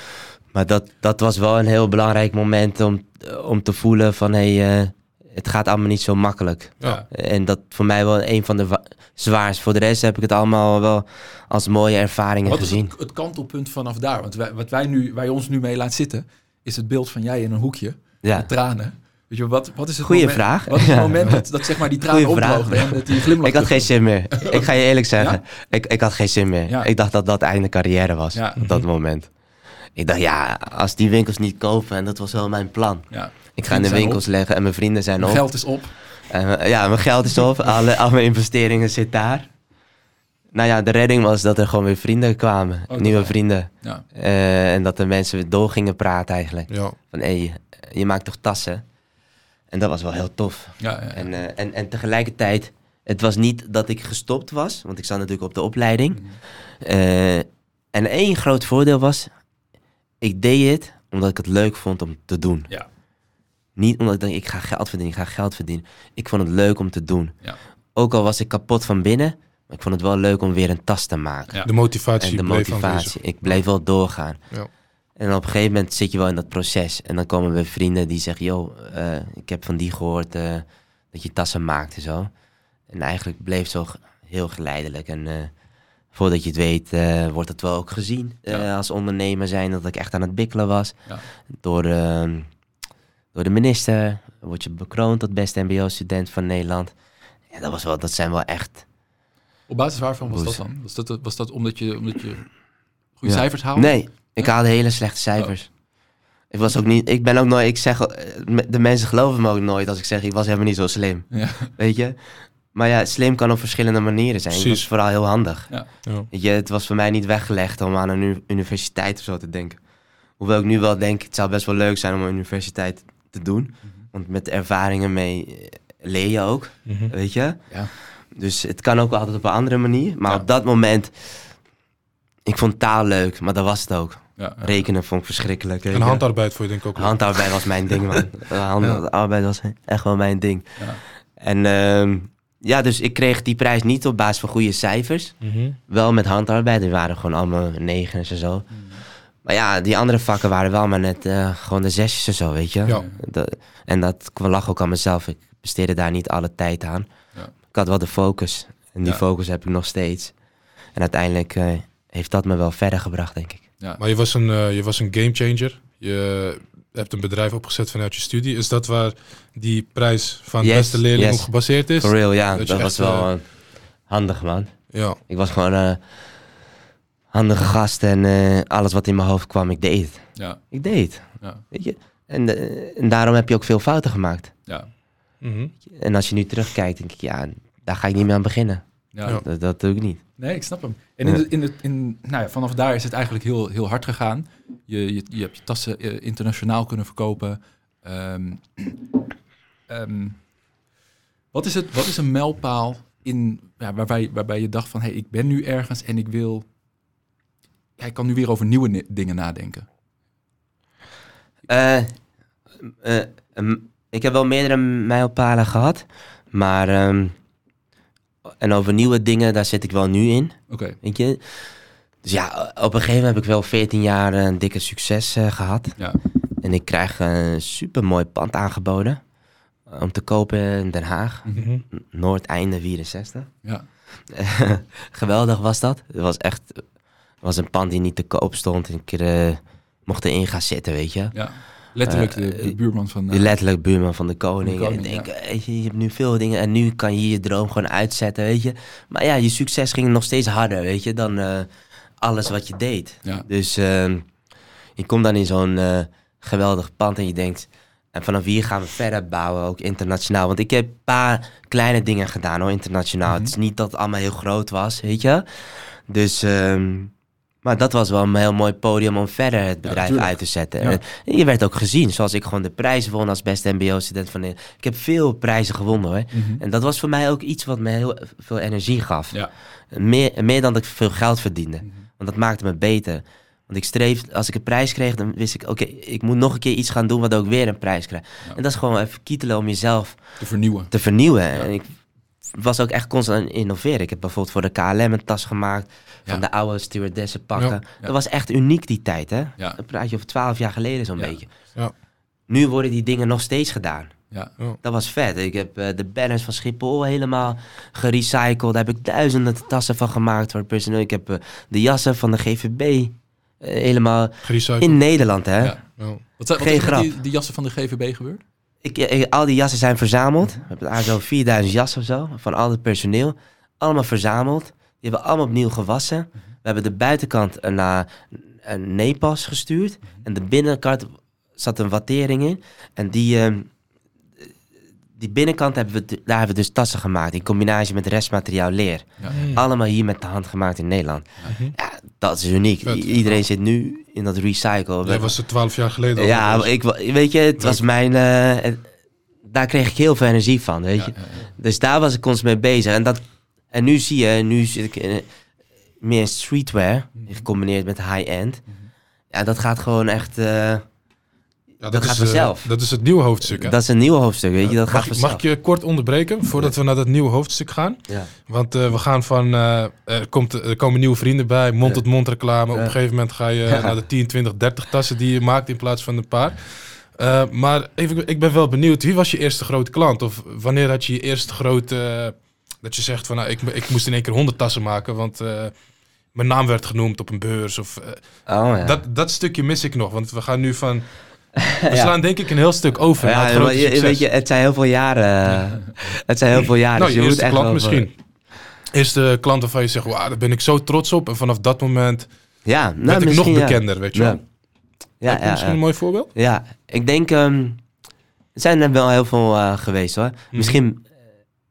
Maar dat, dat was wel een heel belangrijk moment om, om te voelen van hé, hey, eh, het gaat allemaal niet zo makkelijk. Ja. En dat voor mij wel een van de wa- zwaarst. Voor de rest heb ik het allemaal wel als mooie ervaringen Wat gezien. het, het kantelpunt vanaf daar? Want wij, wat wij nu, wij ons nu mee laat zitten, is het beeld van jij in een hoekje Ja. met tranen. Weet je, wat, wat is het Goeie moment, vraag. Wat is het Ja. moment dat, dat zeg maar die tranen opdroogden en dat die glimlach Ik had geen zin meer. <laughs> Ik ga je eerlijk zeggen. Ja? Ik, ik had geen zin meer. Ja. Ik dacht dat dat einde carrière was Ja. op dat moment. Ik dacht, ja, als die winkels niet kopen, en dat was wel mijn plan. Ja. Ik ga in de winkels leggen en mijn vrienden zijn Mijn op. geld is op. En, eh, ja, mijn geld is op. Alle, al mijn investeringen zitten daar. Nou ja, de redding was dat er gewoon weer vrienden kwamen. dat nieuwe vrienden. Ja. Eh, en dat de mensen weer door gingen praten eigenlijk. Ja. Van, hé, hey, je maakt toch tassen? En dat was wel heel tof. Ja, ja, ja. En, eh, en, en tegelijkertijd, het was niet dat ik gestopt was. Want ik zat natuurlijk op de opleiding. Mhm. Eh, en één groot voordeel was, ik deed het omdat ik het leuk vond om te doen. Ja. Niet omdat ik dacht, ik ga geld verdienen, ik ga geld verdienen. Ik vond het leuk om te doen. Ja. Ook al was ik kapot van binnen, maar ik vond het wel leuk om weer een tas te maken. Ja. De motivatie En de motivatie. Ik bleef wel doorgaan. En op een gegeven moment zit je wel in dat proces. En dan komen weer vrienden die zeggen, joh, eh, ik heb van die gehoord eh, dat je tassen maakt en zo. En eigenlijk bleef het zo heel geleidelijk. En eh, voordat je het weet, wordt het wel ook gezien Ja. als ondernemer zijn dat ik echt aan het bikkelen was. Ja. Door, ehm, door de minister word je bekroond tot beste mbo-student van Nederland. Ja, dat, was wel, dat zijn wel echt... Op basis waarvan was dat dan? Was dat, was dat omdat je, omdat je goede Ja. cijfers haalde? Nee, ik haalde hele slechte cijfers. Ik was ook niet, ik ben ook nooit, ik zeg, eh, de mensen geloven me ook nooit als ik zeg, ik was helemaal niet zo slim. Ja. Weet je? Maar ja, slim kan op verschillende manieren zijn. Precies. vooral heel handig. Ja. Weet je, het was voor mij niet weggelegd om aan een universiteit of zo te denken. Hoewel ik nu wel denk, het zou best wel leuk zijn om een universiteit te doen. Want met ervaringen mee eh, leer je ook, Mhm. weet je? Ja. Dus het kan ook wel altijd op een andere manier. Maar Ja. op dat moment, vond taal leuk, maar dat was het ook. Ja, ja. Rekenen vond ik verschrikkelijk. En handarbeid voor je denk ik ook. leuk. Handarbeid was mijn ding, man. <laughs> Eh, Handarbeid was echt wel mijn ding. Ja. En ehm, ja, dus ik kreeg die prijs niet op basis van goede cijfers. Mhm. Wel met handarbeid, die waren gewoon allemaal negens en zo. Mhm. Maar ja, die andere vakken waren wel maar net eh, gewoon de zesjes en zo, weet je. Ja. Dat- en dat lag ook aan mezelf. Ik besteedde daar niet alle tijd aan. Ja. Ik had wel de focus. En die Ja. focus heb ik nog steeds. En uiteindelijk eh, heeft dat me wel verder gebracht, denk ik. Ja. Maar je was, een, eh, je was een gamechanger. Je hebt een bedrijf opgezet vanuit je studie. Is dat waar die prijs van Yes, beste leerling yes. op gebaseerd is? For real, ja. dat was echt, wel eh, eh, handig, man. Ja. Ik was gewoon een handige gast en eh, alles wat in mijn hoofd kwam, ik deed het. Ja. Ik deed het, Ja. weet je. En, en daarom heb je ook veel fouten gemaakt. Ja. Mhm. En als je nu terugkijkt, denk ik, ja, daar ga ik niet meer aan beginnen. Ja. Dat, dat doe ik niet. Nee, ik snap hem. En in de, in de, in, nou ja, vanaf daar is het eigenlijk heel, heel hard gegaan. Je, je, je hebt je tassen eh, internationaal kunnen verkopen. Ehm, <clears throat> ehm, wat, is het, wat is een mijlpaal in, ja, waarbij, waarbij je dacht van... hé, hey, ik ben nu ergens en ik wil... Ja, ik kan nu weer over nieuwe ni- dingen nadenken. Eh, eh, ik heb wel meerdere mijlpalen gehad, maar... ehm, en over nieuwe dingen, daar zit ik wel nu in. Oké, Weet je? Dus ja, op een gegeven moment heb ik wel 14 jaar een dikke succes eh, gehad. ja. En ik krijg een super mooi pand aangeboden. eh, Om te kopen in Den Haag. Mhm. Noordeinde 64. Ja, <laughs> Geweldig was dat. Het was echt... Het was een pand die niet te koop stond. En ik eh, mocht erin gaan zitten, weet je. ja. Letterlijk de, Eh, de buurman van... De eh, letterlijk buurman van de koning. Van de koning, en ik denk, weet je, je hebt nu veel dingen en nu kan je je droom gewoon uitzetten, weet je. Maar ja, je succes ging nog steeds harder, weet je, dan eh, alles wat je deed. ja, Dus ehm, je komt dan in zo'n geweldig pand en je denkt... En vanaf hier gaan we verder bouwen, ook internationaal. Want ik heb een paar kleine dingen gedaan hoor, internationaal. Mhm. Het is niet dat het allemaal heel groot was, weet je. Dus, ehm, maar dat was wel een heel mooi podium om verder het bedrijf uit te zetten. Ja. En je werd ook gezien, zoals ik gewoon de prijzen won als beste mbo-student van Nederland. Ik heb veel prijzen gewonnen hoor. Mhm. En dat was voor mij ook iets wat me heel veel energie gaf. ja. Meer, meer dan dat ik veel geld verdiende. Mhm. Want dat maakte me beter. Want ik streef, als ik een prijs kreeg, dan wist ik, oké, ik moet nog een keer iets gaan doen wat ook weer een prijs krijgt. Ja. En dat is gewoon even kietelen om jezelf te vernieuwen. te vernieuwen. En ik was ook echt constant aan het innoveren. Ik heb bijvoorbeeld voor de KLM een tas gemaakt, van Ja. de oude stewardessen pakken. Ja. Dat was echt uniek die tijd, hè? Ja. Dan praat je over twaalf jaar geleden zo'n Ja. beetje. Ja. Nu worden die dingen nog steeds gedaan. Ja, Dat was vet. Ik heb eh, de banners van Schiphol helemaal gerecycled. Daar heb ik duizenden tassen van gemaakt voor het personeel. Ik heb eh, de jassen van de GVB eh, helemaal Gerecycled. in Nederland, hè. Ja. Ja. Wat, zijn- wat Geen is met grap. die, die jassen van de GVB gebeurd? Ik, al die jassen zijn verzameld. We hebben daar zo 4000 jassen of zo, van al het personeel. Allemaal verzameld. Die hebben we allemaal opnieuw gewassen. We hebben de buitenkant naar een neepas gestuurd. En de binnenkant zat een wattering in. En die, ehm, die binnenkant hebben we, daar hebben we dus tassen gemaakt. In combinatie met restmateriaal leer. Ja. Allemaal hier met de hand gemaakt in Nederland. Mhm. Ja, dat is uniek. Vet. Iedereen zit nu in dat recycle. Jij was er twaalf jaar geleden al ja, ik, weet je, het was mijn... eh, het- daar kreeg ik heel veel energie van, weet je. Ja, ja, ja. Dus daar was ik constant mee bezig. En, dat, en nu zie je, nu zit ik in, meer in streetwear, Mhm. gecombineerd met high-end. Ja, dat gaat gewoon echt... eh, Ja, dat is, gaat eh, vanzelf. dat is het nieuwe hoofdstuk. hè? dat is een nieuw hoofdstuk, weet je. Dat gaat mag, ik- vanzelf. mag ik je kort onderbreken voordat we naar dat nieuwe hoofdstuk gaan? Ja. Want eh, we gaan van, eh, er, komt, er komen nieuwe vrienden bij, mond-tot-mond reclame. Op een gegeven moment ga je Ja. naar de 10, 20, 30 tassen die je maakt in plaats van een paar. Eh, maar even, ik ben wel benieuwd, wie was je eerste grote klant? Of wanneer had je je eerste grote, eh, dat je zegt van nou, ik, ik moest in één keer 100 tassen maken, want eh, mijn naam werd genoemd op een beurs. Of, eh, Oh ja. dat, dat stukje mis ik nog, want we gaan nu van... <laughs> We Ja. slaan denk ik een heel stuk over het maar je, weet je, het zijn heel veel jaren. <laughs> Het zijn heel veel jaren. Nou, dus je moet eerste echt klant misschien. Eerste klant waarvan je zegt, wauw, daar ben ik zo trots op. En vanaf dat moment Ja, nou, werd ik nog bekender, weet je wel. Ja. Ja, misschien een mooi voorbeeld? Ja, ik denk... ehm, er zijn er wel heel veel eh, geweest hoor. Mhm. Misschien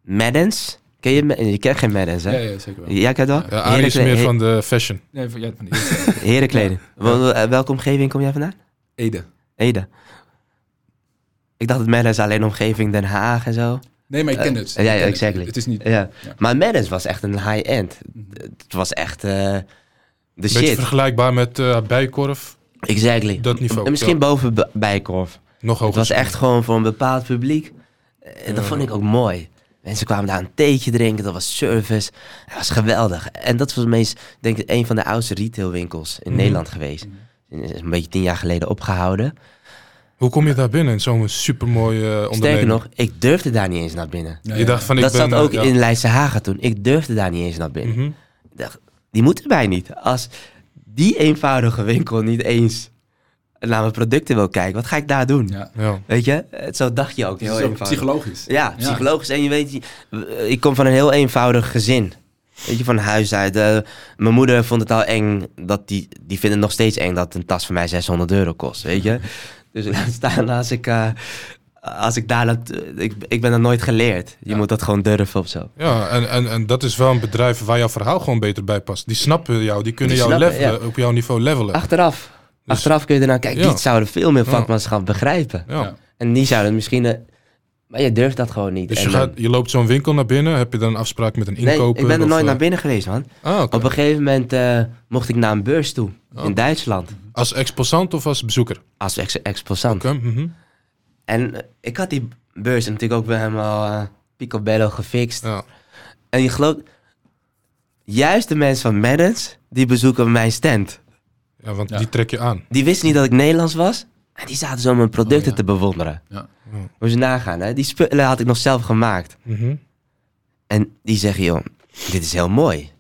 Maddens. Ken je, je kent geen Maddens hè? Ja, ja, zeker wel. Jij kent wel? Ja, Arie is meer van de fashion. Nee, van, ja, van de eerste. <laughs> Herenkleding. Eh, Welke omgeving kom jij vandaan? Ede. Ede. Ik dacht dat Maddens alleen omgeving Den Haag en zo. Nee, maar ik ken Eh, het. ja, ja, ken het. exactly. Het is niet... Ja. Ja. Maar Maddens was echt een high-end. Het was echt eh, de Beetje shit. vergelijkbaar met eh Bijkorf. Exactly. Dat niveau, En Misschien ja. boven Bijkorf. Nog Het hoger. was echt gewoon voor een bepaald publiek. En dat vond ik ook mooi. Mensen kwamen daar een theetje drinken, dat was service. Dat was geweldig. En dat was meest, denk ik, een van de oudste retailwinkels in Mhm. Nederland geweest. Is Een beetje tien jaar geleden opgehouden. Hoe kom je daar binnen in zo'n supermooie uh, Sterker nog, ik durfde daar niet eens naar binnen. Ja, Je dacht van, ik dat ben... zat ook ja. in Leidse Hagen toen. Ik durfde daar niet eens naar binnen. Mhm. Dacht, die moeten wij niet. Als die eenvoudige winkel niet eens naar mijn producten wil kijken, wat ga ik daar doen? Ja. Ja. Weet je? Eh, Zo dacht je ook. Het Heel is ook eenvoudig. psychologisch. Ja, psychologisch. En je weet, je- eh, ik kom van een heel eenvoudig gezin. Weet je, van huis uit. Eh, mijn moeder vond het al eng, dat die, die vindt het nog steeds eng dat een tas van mij 600 euro kost, weet je. <laughs> Dus laat staan als ik, eh, als ik daar, dat, ik, ik ben dat nooit geleerd. Je Ja. moet dat gewoon durven of zo. Ja, en, en, en dat is wel een bedrijf waar jouw verhaal gewoon beter bij past. Die snappen jou, die kunnen Die jou snappen, levelen, op jouw niveau levelen. Achteraf. Dus- Achteraf kun je ernaar kijken. Ja. Die zouden veel meer vakmanschap begrijpen. En die zouden misschien... eh, maar je durft dat gewoon niet. Dus En je, dan- gaat, je loopt zo'n winkel naar binnen, heb je dan een afspraak met een nee, inkoper? ik ben er nooit eh, naar binnen geweest, man. Ah. Op een gegeven moment eh, mocht ik naar een beurs toe. Oh. In Duitsland. Als exposant of als bezoeker? Als ex exposant. Mhm. En eh, ik had die beurs natuurlijk ook weer helemaal eh picobello gefixt. ja. En je gelooft... Juist de mensen van Maddens, die bezoeken mijn stand. Ja, want Ja. die trek je aan. Die wisten niet dat ik Nederlands was. En die zaten zo mijn producten Oh, ja. te bewonderen. Ja. Moet je nagaan, hè? Die spullen had ik nog zelf gemaakt. Mhm. En die zeggen, joh, dit is heel mooi.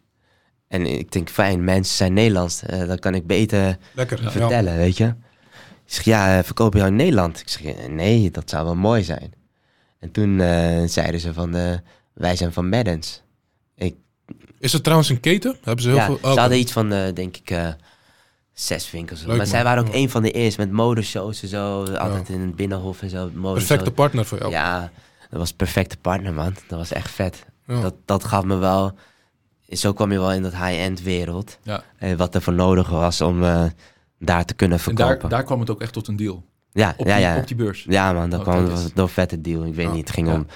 En ik denk, fijn, mensen zijn Nederlands. eh, dan kan ik beter Lekker. Ja. vertellen, weet je. Ik zeg, ja, eh, verkoop je jou in Nederland? Ik zeg, eh, nee, dat zou wel mooi zijn. En toen eh, zeiden ze van, eh, wij zijn van Maddens. Is het trouwens een keten? Hebben ze heel ja, veel... ze oh, hadden iets van, eh, denk ik, eh, zes winkels. Leuk, maar zij waren ook Ja. een van de eerste met modeshows en zo. Altijd in het Binnenhof en zo. modeshows. Perfecte partner voor jou. Ja, dat was een perfecte partner, man. Dat was echt vet. Ja. Dat, dat gaf me wel... Zo kwam je wel in dat high-end wereld. Ja. Eh, wat er voor nodig was om eh, daar te kunnen En verkopen. daar, daar kwam het ook echt tot een deal. ja, Op, ja, die, ja. op die beurs. ja, man. Dat Oh, kwam dat was een vette deal. Ik weet Ja. niet, het ging Ja. om,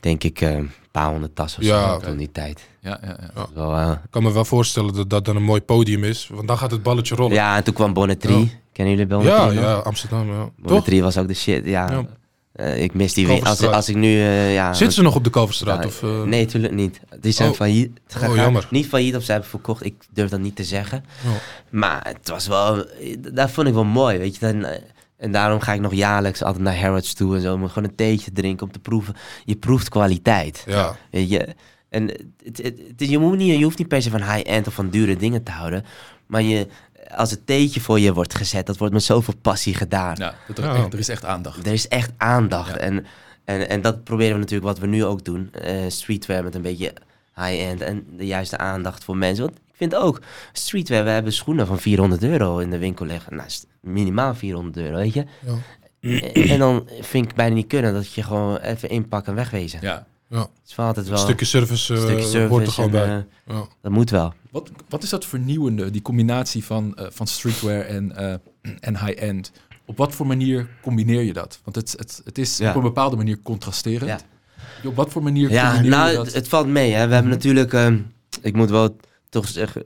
denk ik, eh, paar honderd tassen of Ja, zo oké. toen die tijd. Ja, ja, ja. Ja. Wel, eh, Ik kan me wel voorstellen dat dat dan een mooi podium is. Want dan gaat het balletje rollen. ja, en toen kwam Bonnetrie. Ja. Kennen jullie ja, Bonnetrie? ja, nog? Amsterdam. Ja. Toch? Bonnetrie was ook de shit, ja. Ja. Eh, ik mis die weer. Als, als ik nu, eh, ja... Zitten ze nog op de Kalverstraat? Ja, of, eh, Nee, natuurlijk niet. Die zijn Oh. failliet gegaan. jammer. Niet failliet of ze hebben verkocht. Ik durf dat niet te zeggen. Oh. Maar het was wel... Dat vond ik wel mooi, weet je. Dan, eh, en daarom ga ik nog jaarlijks altijd naar Harrods toe en zo. Om gewoon een theetje te drinken om te proeven. Je proeft kwaliteit. Ja, Weet je. En het, het, het- je, moet niet, je hoeft niet per se van high-end of van dure dingen te houden. Maar je, als het theetje voor je wordt gezet, dat wordt met zoveel passie gedaan. Ja, dat er, Ja. echt- er is echt aandacht. Er is echt aandacht. Ja. En, en, en dat proberen we natuurlijk wat we nu ook doen. eh streetwear met een beetje high-end en de juiste aandacht voor mensen. Want ik vind ook, streetwear, we hebben schoenen van 400 euro in de winkel liggen. Nou, minimaal 400 euro, weet je. Ja. En, en dan vind ik bijna niet kunnen dat je gewoon even inpakken en wegwezen. Ja. Ja. Het is wel altijd wel Een stukje service, eh, stukje service hoort er gewoon en, bij. eh, Ja. dat moet wel. Wat, wat is dat vernieuwende, die combinatie van, eh, van streetwear en, eh, en high-end? Op wat voor manier combineer je dat? Want het, het, het is Ja. op een bepaalde manier contrasterend. Ja. Op wat voor manier Ja, combineer nou, je het, dat? het valt mee. Hè. We hebben natuurlijk, ehm, ik moet wel toch zeggen,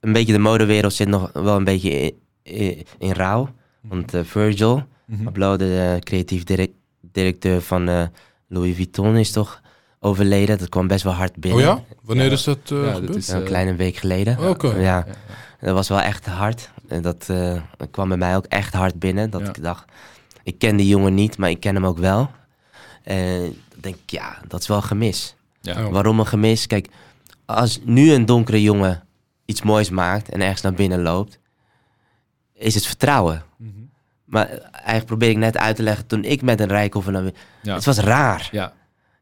een beetje de modewereld zit nog wel een beetje in, in, rouw. Want eh, Virgil. Abloh, de eh, creatief direct- directeur van eh, Louis Vuitton, is toch overleden. Dat kwam best wel hard Oh binnen. ja? Wanneer Ja. is dat eh, Ja, dat is- Een eh, kleine week geleden. Oké. Ja, Ja, ja. dat was wel echt hard. En dat eh, kwam bij mij ook echt hard binnen. Dat Ja. ik dacht, ik ken die jongen niet, maar ik ken hem ook wel. En dan denk ik, ja, dat is wel een gemis. Ja. Waarom een gemis? Kijk, als nu een donkere jongen iets moois maakt en ergens naar binnen loopt, is het vertrouwen. Mhm. Maar eigenlijk probeer ik net uit te leggen, toen ik met een binnen... Ja. Het was raar. Ja.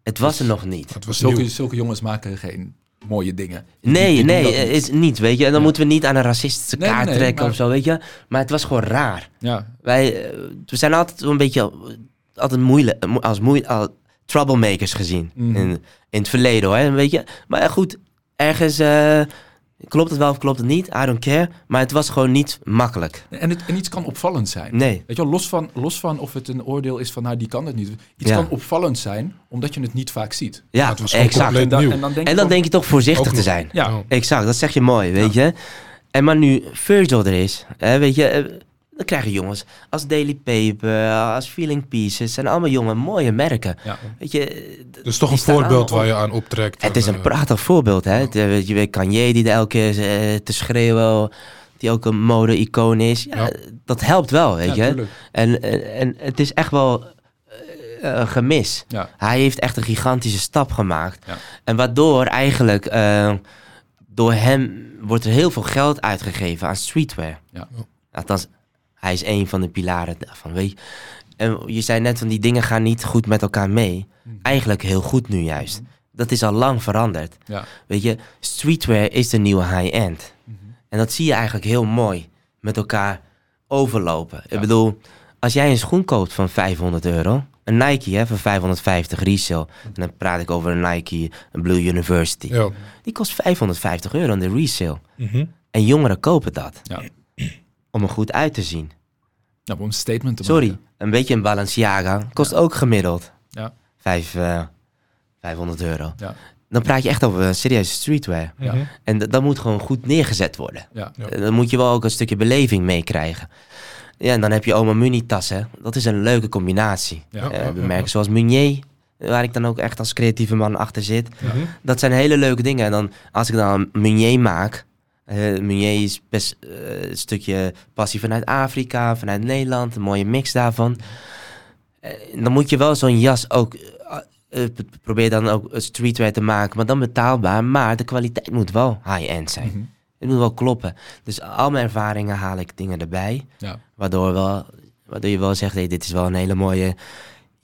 Het was er nog niet. Het was Zulke, zulke jongens maken geen mooie dingen. Nee, die nee, niet. is niet, weet je. En dan Ja. moeten we niet aan een racistische Nee, kaart nee, trekken maar- of zo, weet je. Maar het was gewoon raar. Ja, Wij, eh, we zijn altijd een beetje altijd moeilijk, als moeilijk, als troublemakers gezien Mhm. in, in het verleden, hoor, weet je. Maar ja, goed, ergens eh, klopt het wel of klopt het niet, I don't care. Maar het was gewoon niet makkelijk. en, het, en iets kan opvallend zijn. Nee, Weet je wel, los van, los van of het een oordeel is van, nou, die kan het niet. Iets Ja. kan opvallend zijn, omdat je het niet vaak ziet. ja, het was gewoon exact. En dan, nieuw. en dan denk En je dan van- denk je toch voorzichtig te zijn. Ja. Exact, dat zeg je mooi, weet je. En maar nu Virgil er is, hè, weet je, eh, dan krijgen jongens als Daily Paper, als Feeling Pieces, zijn allemaal jonge mooie merken. ja. Weet je, Dus toch een voorbeeld waar je aan optrekt. Het is En, een eh, prachtig voorbeeld, hè. Het, eh, Je weet Kanye die er elke keer eh, te schreeuwen, die ook een mode-icoon is. Ja, Ja. Dat helpt wel, weet je. En, en, en het is echt wel gemis. Ja. Hij heeft echt een gigantische stap gemaakt. Ja. En waardoor eigenlijk door hem wordt er heel veel geld uitgegeven aan streetwear. Ja. Althans, hij is een van de pilaren daarvan, weet je. En je zei net van die dingen gaan niet goed met elkaar mee. Eigenlijk heel goed nu juist. Dat is al lang veranderd. Ja. Weet je, streetwear is de nieuwe high-end. Mhm. En dat zie je eigenlijk heel mooi met elkaar overlopen. Ja. Ik bedoel, als jij een schoen koopt van 500 euro, een Nike hè, van 550 resale, en dan praat ik over een Nike een Blue University, Ja. die kost 550 euro in de resale. Mhm. En jongeren kopen dat Ja. Om er goed uit te zien. Nou, om een statement te Sorry, maken. een beetje een Balenciaga kost ook gemiddeld Ja. vijf, eh, 500 euro. Ja. Dan praat je echt over een serieuze streetwear. Ja. Mhm. En d- dat moet gewoon goed neergezet worden. Ja. Ja. En Dan moet je wel ook een stukje beleving meekrijgen. Ja, en dan heb je oma Muni tassen. Dat is een leuke combinatie. Ja. Eh, we ja, merken ja. zoals Munier, waar ik dan ook echt als creatieve man achter zit. Mhm. Dat zijn hele leuke dingen. En dan, als ik dan een Munier maak... Munier is best eh, een stukje passie vanuit Afrika, vanuit Nederland. Een mooie mix daarvan. Eh, dan moet je wel zo'n jas ook... probeer dan ook streetwear te maken, maar dan betaalbaar. Maar de kwaliteit moet wel high-end zijn. Mhm. Het moet wel kloppen. Dus al mijn ervaringen haal ik dingen erbij. Ja. Waardoor, wel, waardoor je wel zegt, hey, dit is wel een hele mooie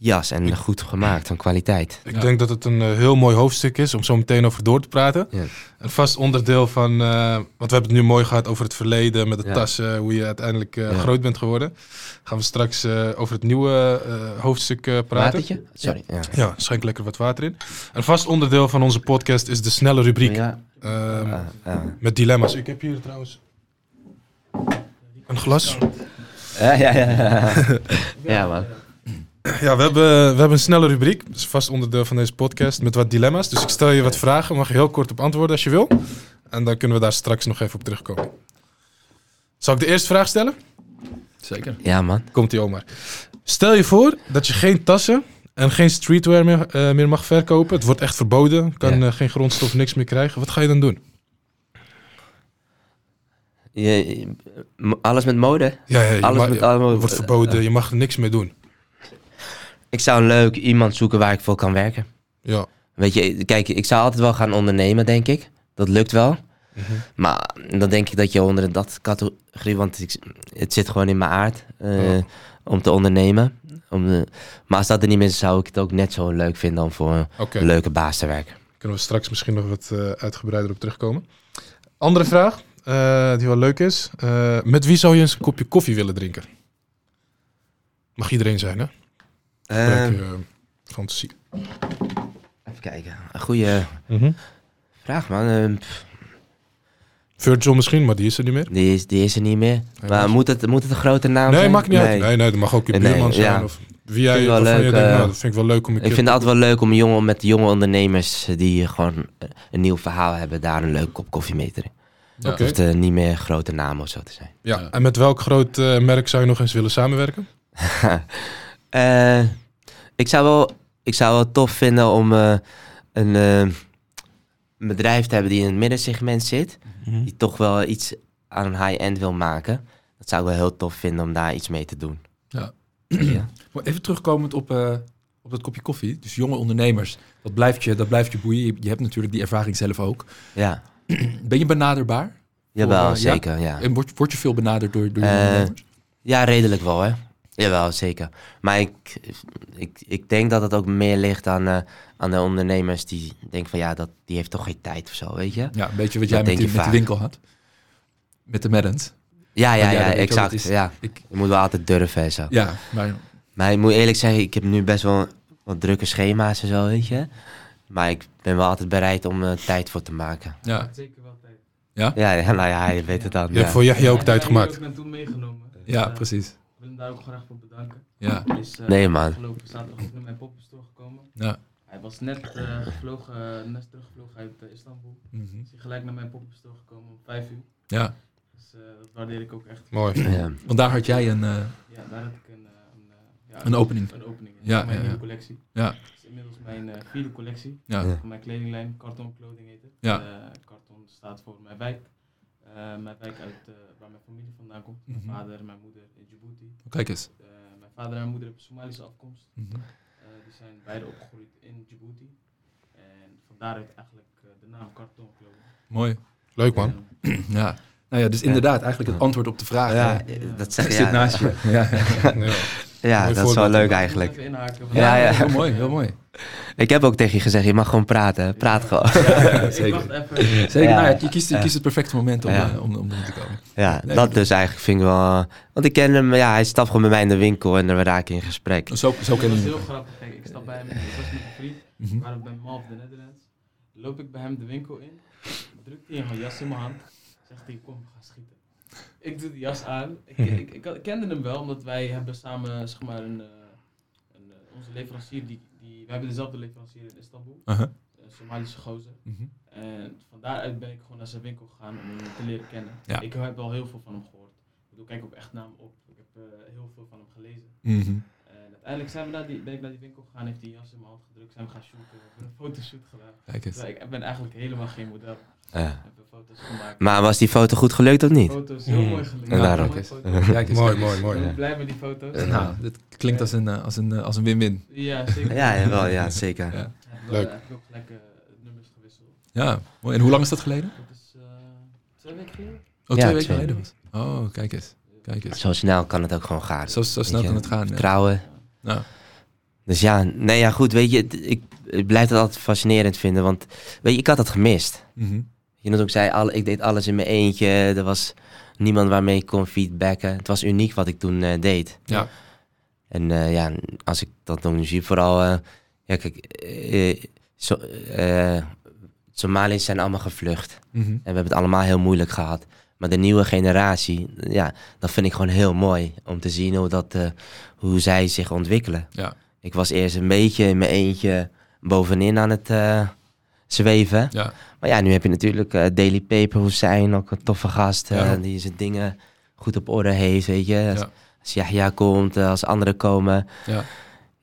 jas. En goed gemaakt, van kwaliteit. Ik Ja. denk dat het een eh, heel mooi hoofdstuk is om zo meteen over door te praten. Ja. Een vast onderdeel van, eh, want we hebben het nu mooi gehad over het verleden met de Ja. tassen, hoe je uiteindelijk eh, Ja. groot bent geworden. Gaan we straks eh, over het nieuwe eh, hoofdstuk eh, praten. Watertje? Sorry. Ja. Ja, schenk lekker wat water in. Een vast onderdeel van onze podcast is de snelle rubriek Ja. ehm, Ah, ah. met dilemma's. Ik heb hier trouwens een glas. Ja, ja, ja. ja. <laughs> ja, man. Ja, we hebben, we hebben een snelle rubriek. Dat is vast onderdeel van deze podcast met wat dilemma's. Dus ik stel je wat vragen. Mag je heel kort op antwoorden als je wil. En dan kunnen we daar straks nog even op terugkomen. Zal ik de eerste vraag stellen? Zeker. Ja, man. Komt die Omar. Stel je voor dat je geen tassen en geen streetwear meer, eh, meer mag verkopen. Het wordt echt verboden. Kan Ja. eh, geen grondstof, niks meer krijgen. Wat ga je dan doen? Je, alles met mode? Ja, ja, Alles mag- met allemaal- het wordt verboden. Je mag er niks meer doen. Ik zou een leuk iemand zoeken waar ik voor kan werken. Ja. Weet je, kijk, ik zou altijd wel gaan ondernemen, denk ik. Dat lukt wel. Mhm. Maar dan denk ik dat je onder dat categorie, want ik, het zit gewoon in mijn aard eh, Ja. om te ondernemen. Om, eh, maar als dat er niet meer is, zou ik het ook net zo leuk vinden om voor een leuke baas te werken. Kunnen we straks misschien nog wat eh, uitgebreider op terugkomen. Andere vraag, die wel leuk is. Met wie zou je eens een kopje koffie willen drinken? Mag iedereen zijn, hè? Eh, Gebruik je, eh, fantasie. even kijken. Een goede vraag, man. Eh, pff, Virgil misschien, maar die is er niet meer. die, is, die is er niet meer. Nee, maar moet het, moet het een grote naam Nee, zijn? maakt niet uit. Nee, nee, dat mag ook je Nee, buurman zijn. ja. Of wie jij, Vind wel leuk, denkt, eh, nou, dat vind ik wel leuk om een Ik vind het altijd wel leuk om jongen, met jonge ondernemers eh, die gewoon eh, een nieuw verhaal hebben, daar een leuke kop koffie mee te drinken. Ja. Het hoeft eh, niet meer grote namen of zo te zijn. Ja, Ja. en met welk groot eh, merk zou je nog eens willen samenwerken? <laughs> Eh, ik, zou wel, ik zou wel tof vinden om eh, een, eh, een bedrijf te hebben die in het middensegment zit. Die toch wel iets aan een high-end wil maken. Dat zou ik wel heel tof vinden om daar iets mee te doen. Ja. Ja. <clears throat> Maar even terugkomend op, op dat kopje koffie. Dus jonge ondernemers, dat blijft je, dat blijft je boeien. Je, je hebt natuurlijk die ervaring zelf ook. Ja, <clears throat> Ben je benaderbaar? jawel, ja? zeker. Ja. En word, word je veel benaderd door, door jonge ondernemers? Ja, redelijk wel, hè? Jawel, zeker. Maar ik, ik, ik denk dat het ook meer ligt aan, eh, aan de ondernemers die denken van ja, dat, die heeft toch geen tijd of zo, weet je? Ja, een beetje wat dat jij met die, je met die vaak. winkel had. Met de Maddens. Ja, ja, ja, je exact. is- ja. Ik, Je moet wel altijd durven en zo. ja, maar Maar ik moet eerlijk zeggen, ik heb nu best wel wat drukke schema's en zo, weet je? Maar ik ben wel altijd bereid om er tijd voor te maken. ja, Zeker wel tijd. Ja, ja <laughs> nou ja, je weet het dan. Je Ja. hebt voor Yahya ook Ja, tijd ik gemaakt. heb naartoe meegenomen. ja, precies. Ik wil hem daar ook graag voor bedanken. Ja, Hij is eh, Nee, man. afgelopen zaterdag naar mijn poppenstore gekomen. ja. Hij was net eh, gevlogen, eh, net teruggevlogen uit Istanbul. Mhm. Is hij gelijk naar mijn poppenstore gekomen om 5 uur. ja. Dus eh, dat waardeer ik ook echt. Mooi. Ja. Want daar had jij een, eh, Ja, daar had ik een, een, eh, ja, Een opening. Een opening. Ja, Ja, mijn ja, nieuwe ja. collectie. Ja. Het is inmiddels mijn eh, vierde collectie. ja. Van mijn kledinglijn, Carton Clothing heet het. Ja. Eh, Carton staat voor mijn wijk. Eh, mijn wijk uit eh, waar mijn familie vandaan komt. Mhm. Mijn vader en mijn moeder in Djibouti. Kijk eens. Eh, mijn vader en mijn moeder hebben Somalische afkomst. Mhm. Eh, die zijn beide opgegroeid in Djibouti. En van daaruit eigenlijk eh, de naam Clothing. Mooi. Leuk man. <clears throat> Ja. Nou ja, dus inderdaad, eigenlijk het antwoord op de vraag. Ja, dat zeg zit ja, naast je. Ja, <laughs> Ja. Dat is wel leuk ik eigenlijk. wil Even inhaken, Ja, ja. heel mooi, heel mooi. Ik heb ook tegen je gezegd, je mag gewoon praten. Praat gewoon. <laughs> Ja, Zeker. Ik wacht even. Zeker, Ja. nou ja, je kiest, je kiest het perfecte moment om, Ja. eh, om, om te komen. Ja, Nee, dat dus eigenlijk vind ik wel... Want ik ken hem, ja, hij stapt gewoon bij mij in de winkel en we raken in gesprek. Zo, zo Het ken was je heel hem. grappig. Kijk, ik stap bij hem, ik was met een vriend. We waren bij Mall of the Netherlands. Loop ik bij hem de winkel in. Drukt hij een jas in mijn hand. Zegt hij, kom, we gaan schieten. Ik doe de jas <laughs> aan. Ik, ik, ik, ik kende hem wel, omdat wij hebben samen, zeg maar, een, eh, een, eh, onze leverancier, die, die, we hebben dezelfde leverancier in Istanbul. Uh-huh. Een Somalische gozer. Mhm. En van daaruit ben ik gewoon naar zijn winkel gegaan om hem te leren kennen. Ja. Ik heb al heel veel van hem gehoord. Ik bedoel, kijk ook echt naar hem op. Ik heb eh, heel veel van hem gelezen. Mhm. En uiteindelijk zijn we naar die, ben ik naar die winkel gegaan, heeft die jas in mijn hand gedrukt, zijn we gaan shooten. We hebben een fotoshoot gedaan. Kijk eens. Ik ben eigenlijk helemaal geen model. Ja. We hebben foto's gemaakt. Maar was die foto goed gelukt of niet? Foto's heel Mm. mooi gelukt. En daarom. mooie <laughs> Kijk eens. Mooi, mooi, mooi. Ik ben blij met die foto's. Nou, dit klinkt als een, eh, als een, eh, als een win-win. Ja, zeker. Ja, jawel, ja, zeker. Ja. Wel- Leuk. Gelijk eh, nummers gewisseld. Ja, mooi. En hoe lang is dat geleden? Dat is eh, twee weken geleden. Oh, Ja, twee weken twee. geleden was. Oh, kijk eens. Kijk eens. Zo snel kan het ook gewoon gaan. Zo, zo snel kan het gaan. ja. Vertrouwen. Nou, Dus ja, nee, ja, goed, weet je, ik, ik blijf het altijd fascinerend vinden, want weet je, ik had het gemist. mhm. Je net ook zei, al, ik deed alles in mijn eentje, er was niemand waarmee ik kon feedbacken. Het was uniek wat ik toen eh, deed. Ja. En eh, ja, als ik dat dan zie, vooral, eh, ja kijk, zo, eh, Somaliërs zijn allemaal gevlucht. Mhm. En we hebben het allemaal heel moeilijk gehad. Maar de nieuwe generatie, ja, dat vind ik gewoon heel mooi om te zien hoe, dat, eh, hoe zij zich ontwikkelen. Ja. Ik was eerst een beetje in mijn eentje bovenin aan het eh, zweven. Ja. Maar ja, nu heb je natuurlijk eh, Daily Paper Hussein, ook een toffe gast, Ja. die zijn dingen goed op orde heeft, weet je. Als, Ja. als Yahya komt, als anderen komen. Ja.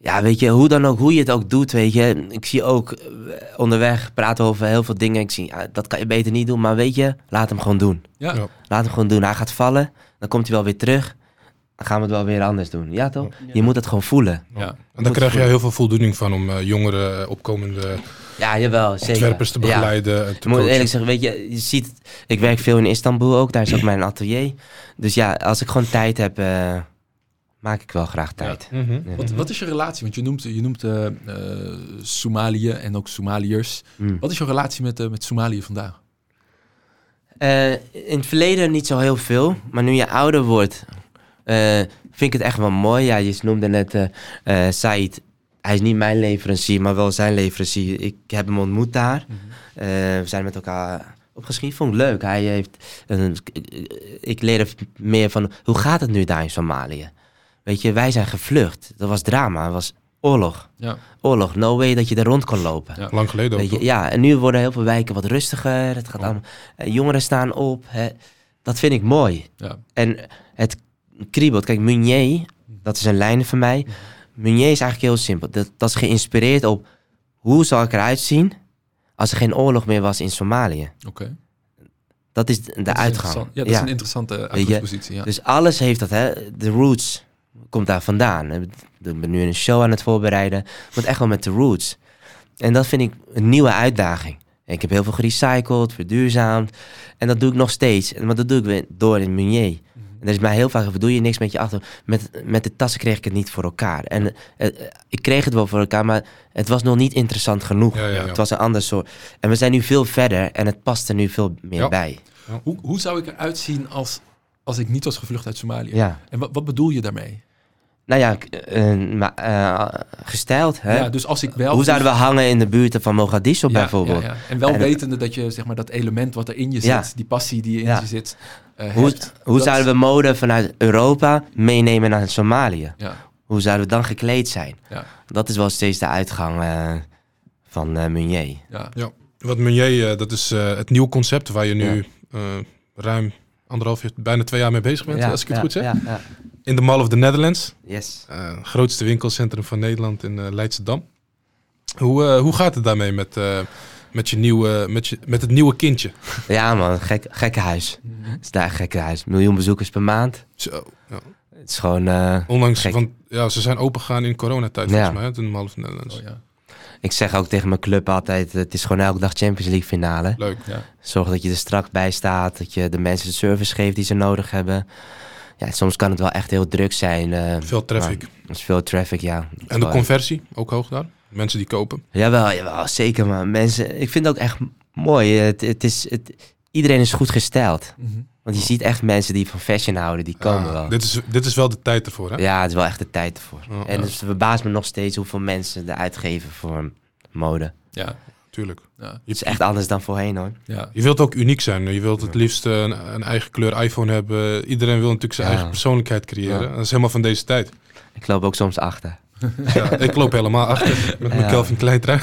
Ja, weet je, hoe dan ook, hoe je het ook doet, weet je. Ik zie ook eh, onderweg praten over heel veel dingen. Ik zie, ja, dat kan je beter niet doen, maar weet je, laat hem gewoon doen. Ja. Ja. Laat hem gewoon doen. Hij gaat vallen, dan komt hij wel weer terug. Dan gaan we het wel weer anders doen. Ja, toch? Ja. Je moet het gewoon voelen. Ja. En daar krijg jij heel veel voldoening van om eh, jongere, opkomende Ja, jawel, zeker. ontwerpers te Ja. begeleiden en te Ik moet eerlijk zeggen, weet je, je ziet, ik werk veel in Istanbul ook, daar is ook mijn atelier. Dus ja, als ik gewoon tijd heb, eh, maak ik wel graag tijd. Mhm. Ja. Wat, wat is je relatie? Want je noemt, je noemt eh, eh, Somalië en ook Somaliërs. Mm. Wat is je relatie met, eh, met Somalië vandaag? Eh, in het verleden niet zo heel veel, maar nu je ouder wordt, eh, vind ik het echt wel mooi. Ja, je noemde net eh eh, Said. Hij is niet mijn leverancier, maar wel zijn leverancier. Ik heb hem ontmoet daar. Eh, we zijn met elkaar opgeschreven. Vond ik leuk. Hij heeft een, ik leerde meer van hoe gaat het nu daar in Somalië. Weet je, wij zijn gevlucht. Dat was drama. Dat was oorlog. Ja. Oorlog. No way dat je er rond kon lopen. Ja. Lang geleden ook. Je, ja, en nu worden heel veel wijken wat rustiger. Het gaat Ja. allemaal, eh, jongeren staan op. Hè. Dat vind ik mooi. Ja. En het kriebelt. Kijk, Meunier, dat is een lijn van mij. Meunier is eigenlijk heel simpel. Dat, dat is geïnspireerd op hoe zal ik eruit zien als er geen oorlog meer was in Somalië. Oké. Dat is de, de Dat is uitgang. Ja, dat is een interessante uitgangspositie. Ja. Dus alles heeft dat, hè. De roots komt daar vandaan. Ik ben nu een show aan het voorbereiden. Moet echt wel met de roots. En dat vind ik een nieuwe uitdaging. Ik heb heel veel gerecycled, verduurzaamd. En dat doe ik nog steeds. Maar dat doe ik weer door in Meunier. En er is mij heel vaak gevraagd, doe je niks met je achter... Met, met de tassen kreeg ik het niet voor elkaar. En eh, eh, ik kreeg het wel voor elkaar, maar het was nog niet interessant genoeg. Ja, ja, ja. Het was een ander soort. En we zijn nu veel verder en het past er nu veel meer Ja. bij. Hoe, hoe zou ik eruit zien als, als ik niet was gevlucht uit Somalië? Ja. En wat, wat bedoel je daarmee? Nou ja, eh, maar, eh, gesteld, hè? Ja, dus als ik wel... Hoe zouden we hangen in de buurten van Mogadishu Ja, bijvoorbeeld? ja, ja. En wel En- wetende dat je zeg maar, dat element wat er in je zit, Ja. die passie die in Ja. je zit, eh, Hoe, hebt, hoe dat- zouden we mode vanuit Europa meenemen naar Somalië? Ja, Hoe zouden we dan gekleed zijn? ja, Dat is wel steeds de uitgang eh, van eh Meunier. ja. Wat Meunier, eh, dat is eh, het nieuwe concept waar je nu Ja. eh, ruim anderhalf jaar, bijna twee jaar mee bezig bent, als ik het ja, goed zeg. Ja, ja. In de Mall of the Netherlands, Yes. eh, grootste winkelcentrum van Nederland in eh Leidschendam. Hoe, eh, hoe gaat het daarmee met, eh, met, je nieuwe, met, je, met het nieuwe kindje? Ja man, gek, gekke huis. Het is daar een gekke huis. Miljoen bezoekers per maand. Zo, ja. Het is gewoon... eh, Ondanks, Gek. want ja, ze zijn opengegaan in coronatijd Ja. volgens mij, hè, in de Mall of the Netherlands. Oh, ja. Ik zeg ook tegen mijn club altijd, het is gewoon elke dag Champions League finale. Leuk. Ja. Zorg dat je er strak bij staat. Dat je de mensen de service geeft die ze nodig hebben. Ja, soms kan het wel echt heel druk zijn. eh, Veel traffic. is veel traffic, ja. En de conversie, ook hoog daar? Mensen die kopen. Jawel, jawel, zeker. Maar mensen, ik vind het ook echt mooi. Het, het is, het, iedereen is goed gesteld. Mhm. Want je ziet echt mensen die van fashion houden, die komen Ah, wel. dit, is, dit is wel de tijd ervoor, hè? Ja, het is wel echt de tijd ervoor. En ja. het verbaast me nog steeds hoeveel mensen er uitgeven voor mode. ja, Tuurlijk. ja, Het is echt anders dan voorheen hoor. ja. Je wilt ook uniek zijn. Je wilt het liefst eh, een, een eigen kleur iPhone hebben. Iedereen wil natuurlijk zijn Ja. eigen persoonlijkheid creëren. Ja. Dat is helemaal van deze tijd. Ik loop ook soms achter. <laughs> Ja, ik loop helemaal achter <laughs> met mijn Ja. Kelvin Klein. <laughs>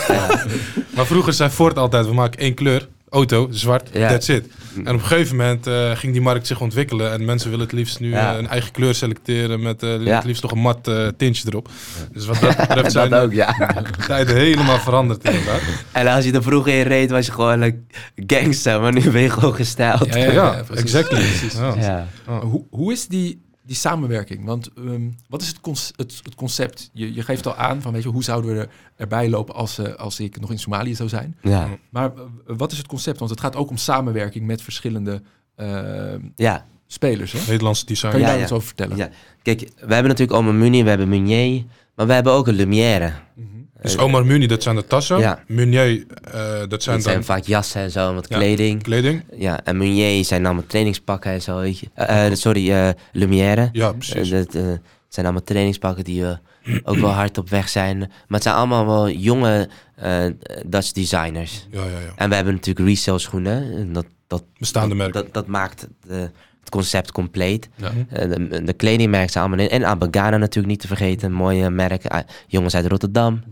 Maar vroeger zei Ford altijd, we maken één kleur. Auto, zwart, Ja. that's it. En op een gegeven moment eh, ging die markt zich ontwikkelen. En mensen willen het liefst nu Ja. eh, een eigen kleur selecteren met eh, Ja. het liefst nog een mat eh, tintje erop. Dus wat dat betreft <laughs> zijn dat ook, de ja. tijden helemaal veranderd inderdaad. En als je er vroeger in reed, was je gewoon een gangster. Maar nu ben je gewoon gesteld. Ja, ja, Ja, <laughs> precies. exactly. Precies. Ja. Ja. Maar Hoe, hoe is die, die samenwerking? Want ehm, wat is het, cons- het, het concept? Je, je geeft al aan van, weet je, hoe zouden we er, erbij lopen als, eh, als ik nog in Somalië zou zijn? Ja. Maar eh, wat is het concept? Want het gaat ook om samenwerking met verschillende ehm, ja. spelers. Hè? Nederlandse Kan design. je Ja, daar ja. iets over vertellen? Ja. Kijk, we hebben natuurlijk Omar Muni, we hebben Meunier. Maar we hebben ook een Lumière. Mhm. Dus Omar Muni, dat zijn de tassen. Ja. Meunier, eh, dat Dat zijn zijn dan vaak jassen en zo, wat Ja. kleding. kleding. Ja, en Meunier zijn allemaal trainingspakken en zo, weet je. Eh, eh, sorry, eh Lumière. Ja, Eh, precies. dat eh, zijn allemaal trainingspakken die eh, ook wel hard op weg zijn. Maar het zijn allemaal wel jonge eh, Dutch designers. Ja, ja, ja. En we hebben natuurlijk resale schoenen. En dat, dat, Bestaande dat, merken. dat, dat maakt eh, het concept compleet. Ja. Eh, de, de kledingmerken zijn allemaal in. En Abagana natuurlijk niet te vergeten. Mooie merken. Ah, jongens uit Rotterdam.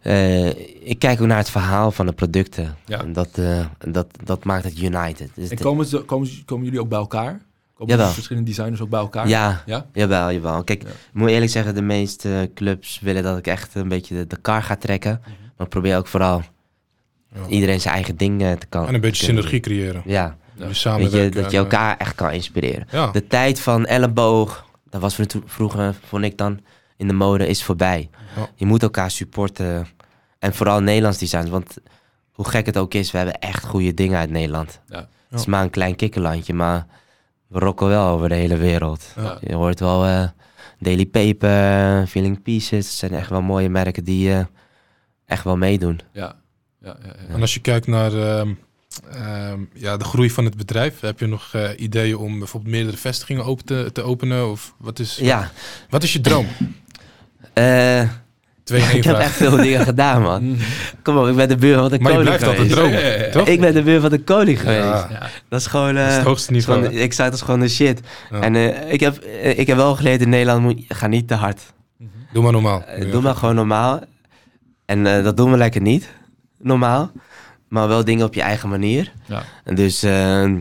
Eh, ik kijk ook naar het verhaal van de producten. Ja. En dat, eh, dat, dat maakt het united. Dus En de- komen, ze, komen, komen jullie ook bij elkaar? Komen Jawel. de verschillende designers ook bij elkaar? ja, Ja? jawel, jawel. Kijk, Ja. ik moet eerlijk zeggen, de meeste clubs willen dat ik echt een beetje de, de kar ga trekken. Maar ik probeer ook vooral Ja. iedereen zijn eigen ding te kan. En een beetje synergie creëren. doen. Ja, Jullie weet je, samenwerken. dat je en, elkaar echt kan inspireren. eh, Ja, De tijd van elleboog, dat was vro- vroeger, vond ik dan, in de mode, is voorbij. Ja. Je moet elkaar supporten. En vooral Nederlands design. Want hoe gek het ook is, we hebben echt goede dingen uit Nederland. Ja. Het is maar een klein kikkerlandje, maar we rocken wel over de hele wereld. Je hoort wel eh, Daily Paper, Feeling Pieces. Dat zijn echt wel mooie merken die eh, echt wel meedoen. Ja. Ja, ja, ja. En als je kijkt naar ehm, ehm, ja, de groei van het bedrijf, heb je nog eh, ideeën om bijvoorbeeld meerdere vestigingen open te, te openen? Of wat is, Ja, wat is je droom? eh, Twee één <laughs> ik heb echt veel dingen gedaan, man. <laughs> Kom op, ik ben de buur van de Maar je koning blijft altijd geweest. dromen, Ja, toch? Ik ben de buur van de koning geweest. Ja. Dat is gewoon... eh, dat is het hoogste gewoon- niveau. ik zei, dat is gewoon de shit. En eh, ik, heb, eh, ik heb wel geleerd in Nederland, moet, ga niet te hard. Doe maar normaal. Eh, Doe maar gewoon normaal. En eh, dat doen we lekker niet, normaal. Maar wel dingen op je eigen manier. Ja. Dus, eh,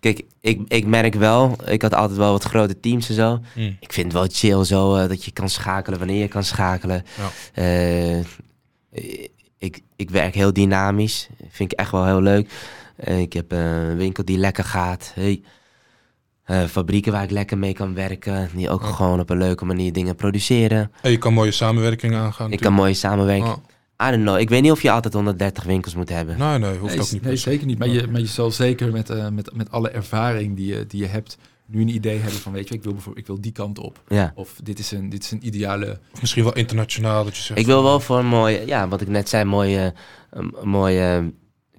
kijk, ik, ik merk wel, ik had altijd wel wat grote teams en zo. Mm. Ik vind het wel chill zo, eh, dat je kan schakelen wanneer je kan schakelen. Ja. Eh, ik, ik werk heel dynamisch, vind ik echt wel heel leuk. Eh, ik heb een winkel die lekker gaat. Hey. Fabrieken waar ik lekker mee kan werken, die ook gewoon op een leuke manier dingen produceren. En je kan mooie samenwerkingen aangaan. Ik kan mooie natuurlijk. I don't know. Ik weet niet of je altijd 130 winkels moet hebben. Nee, nee, hoeft Nee, ook niet. nee, zeker niet. Maar je, maar je zal zeker met, eh, met, met alle ervaring die je, die je hebt, nu een idee hebben van, weet je, ik wil, bijvoorbeeld, ik wil die kant op. Ja. Of dit is een, dit is een ideale... Of misschien wel internationaal, dat je zegt... Ik wil wel voor een mooie, ja, wat ik net zei, mooie, een, mooie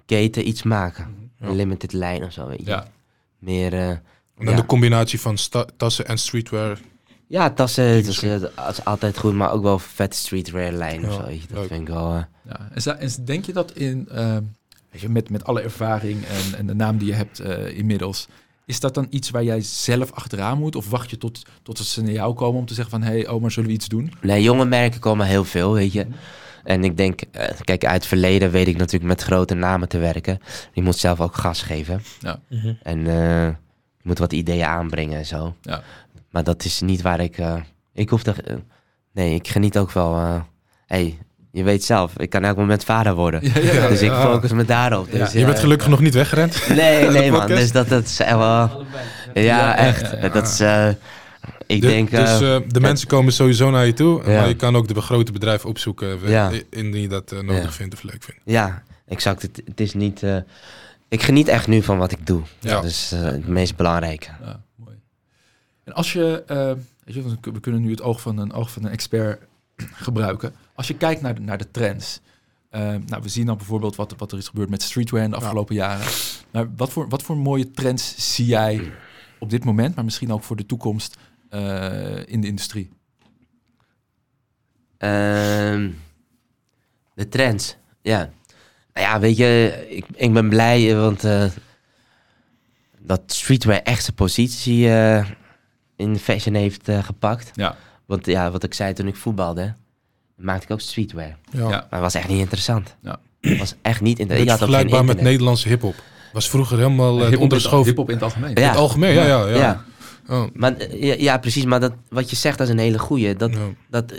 keten iets maken. Ja. Een limited lijn of zo, weet je. Ja, Meer, eh, En dan ja. de combinatie van tassen en streetwear. Ja, tassen, dat is, eh, dat is altijd goed, maar ook wel vette streetwear lijn of Ja, zo, weet je. Dat leuk. vind ik wel, eh, ja. En, en denk je dat in, eh, weet je, met, met alle ervaring en, en de naam die je hebt eh, inmiddels, is dat dan iets waar jij zelf achteraan moet? Of wacht je tot, tot ze naar jou komen om te zeggen van, hé hey, Omar, zullen we iets doen? Nee, jonge merken komen heel veel, weet je. En ik denk, eh, kijk, uit het verleden weet ik natuurlijk met grote namen te werken. Je moet zelf ook gas geven. En eh, je moet wat ideeën aanbrengen en zo. Ja. Maar dat is niet waar ik... eh, ik hoef er... eh, nee, ik geniet ook wel... eh, hey, je weet zelf, ik kan elk moment vader worden. Ja, ja, ja. Dus ik focus me daarop. Ja. Dus, Je bent gelukkig nog niet weggerend. Nee, <laughs> nee man. Dus dat, dat is echt wel... Ja, echt. Dat is... ik De- denk... dus de mensen komen sowieso naar je toe. Ja. Maar je kan ook de grote bedrijven opzoeken. Indien je dat nodig vindt of leuk vindt. Ja, exact. Het, het is niet... ik geniet echt nu van wat ik doe. Ja. Dat is het meest belangrijke. Ja. En als je, eh, weet je, we- kunnen nu het oog van een, oog van een expert <clears throat> gebruiken. Als je kijkt naar de, naar de trends. eh, nou, we zien dan bijvoorbeeld wat, wat er is gebeurd met streetwear in de afgelopen jaren. Maar wat voor, wat voor mooie trends zie jij op dit moment, maar misschien ook voor de toekomst eh, in de industrie? Ehm, de trends, ja. Nou ja, weet je, ik, ik ben blij, want eh, dat streetwear echt zijn positie in de fashion heeft eh, gepakt. Ja. Want ja, wat ik zei toen ik voetbalde, maakte ik ook streetwear. Ja. Ja. Maar het was echt niet interessant. Ja. Het was echt niet interessant. Geen vergelijkbaar met. Nederlandse hip-hop. Was vroeger helemaal uh, Hip-hop in, onderschoven. hip-hop in het algemeen. Ja. In het algemeen, ja, ja. ja. Ja. Oh, Maar, eh, ja, ja, precies. Maar dat, wat je zegt, dat is een hele goeie. Dat, ja. dat,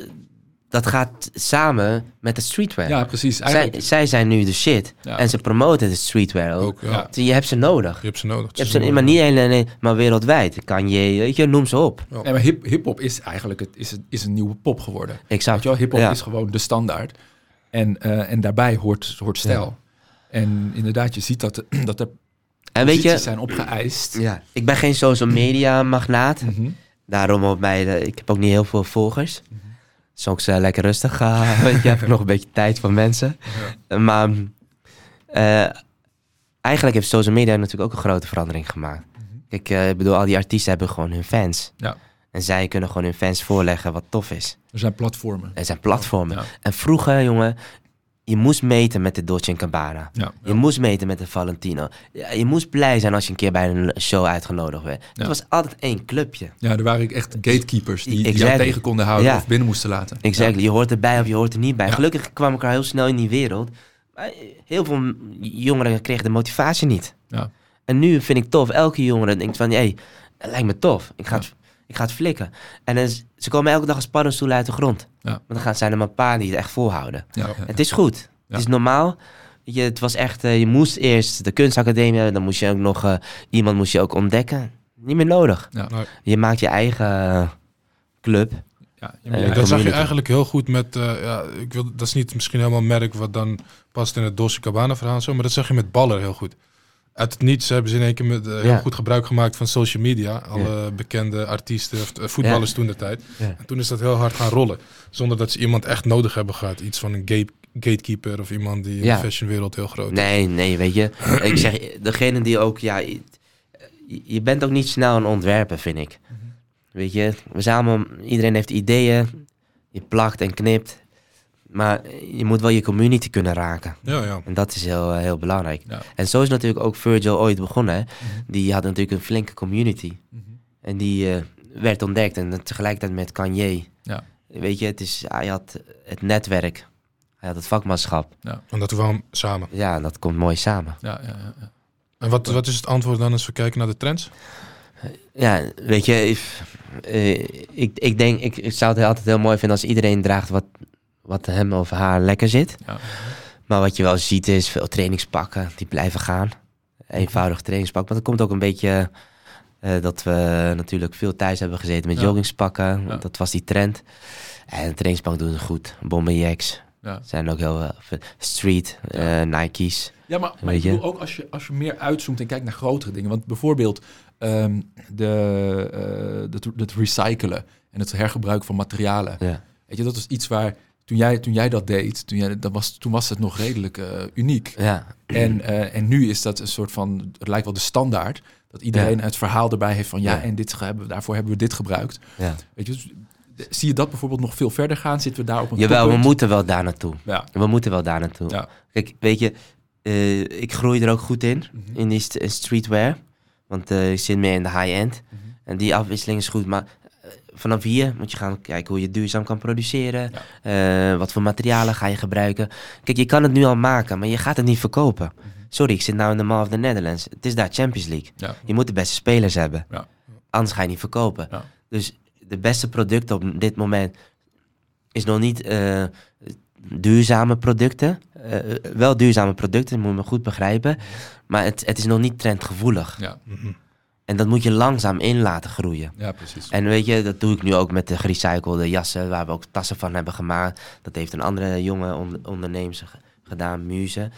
dat gaat samen met de streetwear. Ja, precies. zij, Eigenlijk, zij zijn nu de shit. Ja. En ze promoten de streetwear ook. Ook, ja. Ja. Je hebt ze nodig. Je hebt ze nodig. Je hebt ze, maar niet alleen, maar wereldwijd. Kan je, weet je, noem ze op. nee, maar hip, hip-hop is eigenlijk het, is, een- is een nieuwe pop geworden. Weet Exact. je wel, hip-hop Ja. is gewoon de standaard. En, eh, en daarbij hoort, hoort stijl. En inderdaad, je ziet dat, er- <clears throat> dat er En weet posities je, zijn opgeëist. ja, ik ben geen social media magnaat. Mhm. Daarom op mij, de- ik heb ook niet heel veel volgers. Soms eh, lekker rustig. <laughs> weet je, heb ik nog een beetje tijd voor mensen. Maar eh, eigenlijk heeft social media natuurlijk ook een grote verandering gemaakt. Kijk, eh, ik bedoel, al die artiesten hebben gewoon hun fans. Ja. En zij kunnen gewoon hun fans voorleggen wat tof is. Er zijn platformen. Er zijn platformen. Ja. En vroeger, jongen, je moest meten met de Dolce Gabbana. Ja. Je moest meten met de Valentino. Ja, je moest blij zijn als je een keer bij een show uitgenodigd werd. Ja. Het was altijd één clubje. ja, er waren echt gatekeepers die, die jou tegen konden houden of binnen moesten laten. Exactly. Je hoort erbij of je hoort er niet bij. Gelukkig kwam ik er heel snel in die wereld. Maar heel veel jongeren kregen de motivatie niet. Ja. En nu vind ik tof. Elke jongere denkt van, hé, hey, lijkt me tof. Ik ga, het, ik ga het flikken. En dan, ze komen elke dag als paddenstoelen uit de grond. Ja. Maar dan gaan, zijn er maar een paar die het echt volhouden. Ja, ja. Het is goed. Ja. Het is normaal. Je, het was echt, eh, je moest eerst de kunstacademie hebben. Dan moest je ook nog, eh, iemand moest je ook ontdekken. Niet meer nodig. Ja. Nee. Je maakt je eigen eh, club. Ja, je- ja, dat zag je eigenlijk heel goed met, eh, ja, ik wil, dat is niet misschien helemaal merk wat dan past in het Dolce Gabbana verhaal en zo, maar dat zag je met Baller heel goed. Uit het niets hebben ze in één keer met, eh, heel Ja. goed gebruik gemaakt van social media. Alle bekende artiesten, of, eh, voetballers toen de tijd. En toen is dat heel hard gaan rollen. Zonder dat ze iemand echt nodig hebben gehad. Iets van een gate, gatekeeper of iemand die in de fashionwereld heel groot is. Nee, nee, weet je. <clears throat> ik zeg, degene die ook, ja, je, bent ook niet snel een ontwerper, vind ik. Weet je, we allemaal, iedereen heeft ideeën. Je plakt en knipt. Maar je moet wel je community kunnen raken. Ja, ja. En dat is heel, eh, heel belangrijk. Ja. En zo is natuurlijk ook Virgil ooit begonnen. Hè. Die had natuurlijk een flinke community. En die eh, werd ontdekt. En tegelijkertijd met Kanye. Ja. Weet je, het is, hij had het netwerk. Hij had het vakmanschap. En dat kwam samen. Ja, dat komt mooi samen. Ja, ja, ja, ja. En wat, wat is het antwoord dan als we kijken naar de trends? Ja, weet je, if- eh, ik, ik denk, ik, ik zou het altijd heel mooi vinden als iedereen draagt wat, wat hem of haar lekker zit. Ja. Maar wat je wel ziet is veel trainingspakken die blijven gaan. Eenvoudig trainingspak. Maar dat komt ook een beetje eh, dat we natuurlijk veel thuis hebben gezeten met Ja. joggingspakken. Ja. Dat was die trend. En trainingspak doen het goed. Bomberjacks Ja. zijn ook heel... eh, street, eh, Nike's. Ja, maar, ik bedoel ook als je, als je meer uitzoomt en kijkt naar grotere dingen. Want bijvoorbeeld ehm, de, eh, het, het recyclen en het hergebruik van materialen. Ja. Weet je, dat is iets waar toen jij, toen jij dat deed, toen, jij, dat was, toen was het nog redelijk eh, uniek. Ja, En, eh, en nu is dat een soort van, het lijkt wel de standaard. Dat iedereen Ja. het verhaal erbij heeft van ja, Ja. en dit hebben, we- daarvoor hebben we dit gebruikt. ja. Weet je, dus, zie je dat bijvoorbeeld nog veel verder gaan? Zitten we daar op een Jawel, we moeten wel daar naartoe. Ja, We moeten wel daar naartoe. Ja. Kijk, weet je, eh, ik groei er ook goed in, Mhm. in die streetwear. Want ik zit meer in de high-end. Mhm. En die afwisseling is goed. Maar vanaf hier moet je gaan kijken hoe je duurzaam kan produceren. Eh, wat voor materialen ga je gebruiken. Kijk, je kan het nu al maken, maar je gaat het niet verkopen. Sorry, ik zit nou in de Mall of the Netherlands. Het is daar Champions League. ja. Je moet de beste spelers hebben. Ja. Anders ga je niet verkopen. Ja. Dus de beste producten op dit moment is nog niet eh, duurzame producten. Eh, wel duurzame producten, moet je me goed begrijpen. Maar het, het is nog niet trendgevoelig. Ja, Mhm. En dat moet je langzaam in laten groeien. ja, precies. En weet je, dat doe ik nu ook met de gerecyclede jassen, waar we ook tassen van hebben gemaakt. Dat heeft een andere jonge on- ondernemer ge- gedaan, Muze.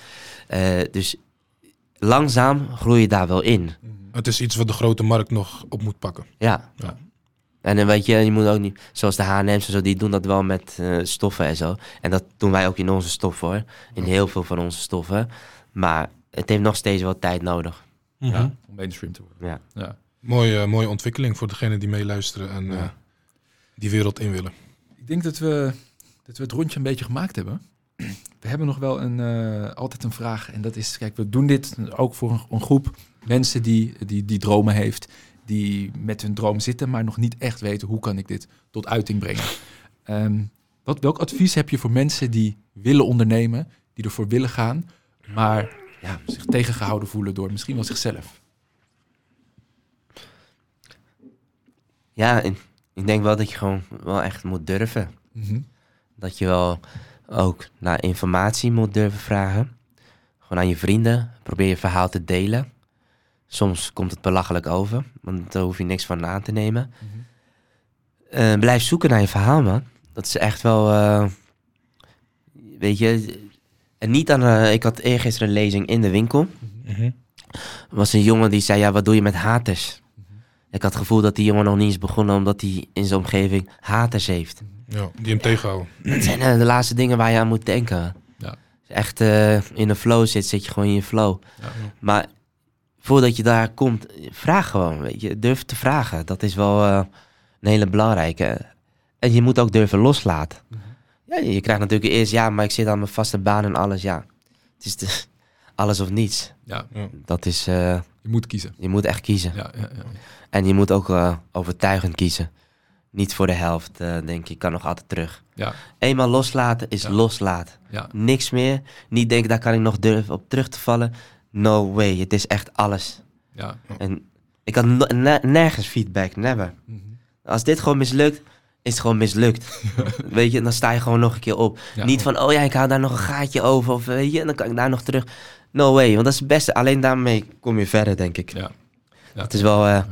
Eh, dus langzaam groei je daar wel in. Het is iets wat de grote markt nog op moet pakken. Ja. Ja. En dan weet je, je moet ook niet, zoals de H&M's en zo, die doen dat wel met eh, stoffen en zo. En dat doen wij ook in onze stoffen hoor. In heel veel van onze stoffen. Maar het heeft nog steeds wel tijd nodig. Ja, om mainstream te worden. Ja. Ja. Mooie, eh, mooie ontwikkeling voor degenen die meeluisteren en eh, die wereld in willen. Ik denk dat we, dat we het rondje een beetje gemaakt hebben. We hebben nog wel een, eh, altijd een vraag. En dat is, kijk, we doen dit ook voor een, een groep mensen die, die, die dromen heeft. Die met hun droom zitten, maar nog niet echt weten hoe kan ik dit tot uiting brengen. <laughs> Ehm, wat, welk advies heb je voor mensen die willen ondernemen, die ervoor willen gaan, maar ja, zich tegengehouden voelen door misschien wel zichzelf? Ja, ik denk wel dat je gewoon wel echt moet durven. Mhm. Dat je wel ook naar informatie moet durven vragen. Gewoon aan je vrienden. Probeer je verhaal te delen. Soms komt het belachelijk over, want daar hoef je niks van aan te nemen. Eh, blijf zoeken naar je verhaal, man. Dat is echt wel. eh, weet je. En niet aan. eh, ik had eergisteren een lezing in de winkel. Mhm. Was een jongen die zei: Ja, wat doe je met haters? Ik had het gevoel dat die jongen nog niet is begonnen omdat hij in zijn omgeving haters heeft. Ja, die hem tegenhouden. <clears throat> Dat zijn eh, de laatste dingen waar je aan moet denken. Ja. Als je echt eh, in een flow zit, zit je gewoon in je flow. Ja. Maar voordat je daar komt, vraag gewoon. Weet je. Durf te vragen. Dat is wel een hele belangrijke. En je moet ook durven loslaten. Ja, je krijgt natuurlijk eerst, ja, maar ik zit aan mijn vaste baan en alles. Ja, het is de, <laughs> alles of niets. Ja, Dat is, eh, je moet kiezen. je moet echt kiezen. Ja, ja, ja. En je moet ook eh, overtuigend kiezen. Niet voor de helft, eh, denk ik. kan nog altijd terug. ja, Eenmaal loslaten is Ja. loslaten. ja. Niks meer. Niet denken, daar kan ik nog durven op terug te vallen. No way. Het is echt alles. ja. En ik had no- nergens feedback. Never. Mhm. Als dit gewoon mislukt, is het gewoon mislukt. <laughs> weet je, dan sta je gewoon nog een keer op. Ja. Niet van, oh ja, ik hou daar nog een gaatje over. Of weet je, dan kan ik daar nog terug. No way. Want dat is het beste. Alleen daarmee kom je verder, denk ik. Ja. Ja. Het is wel... eh,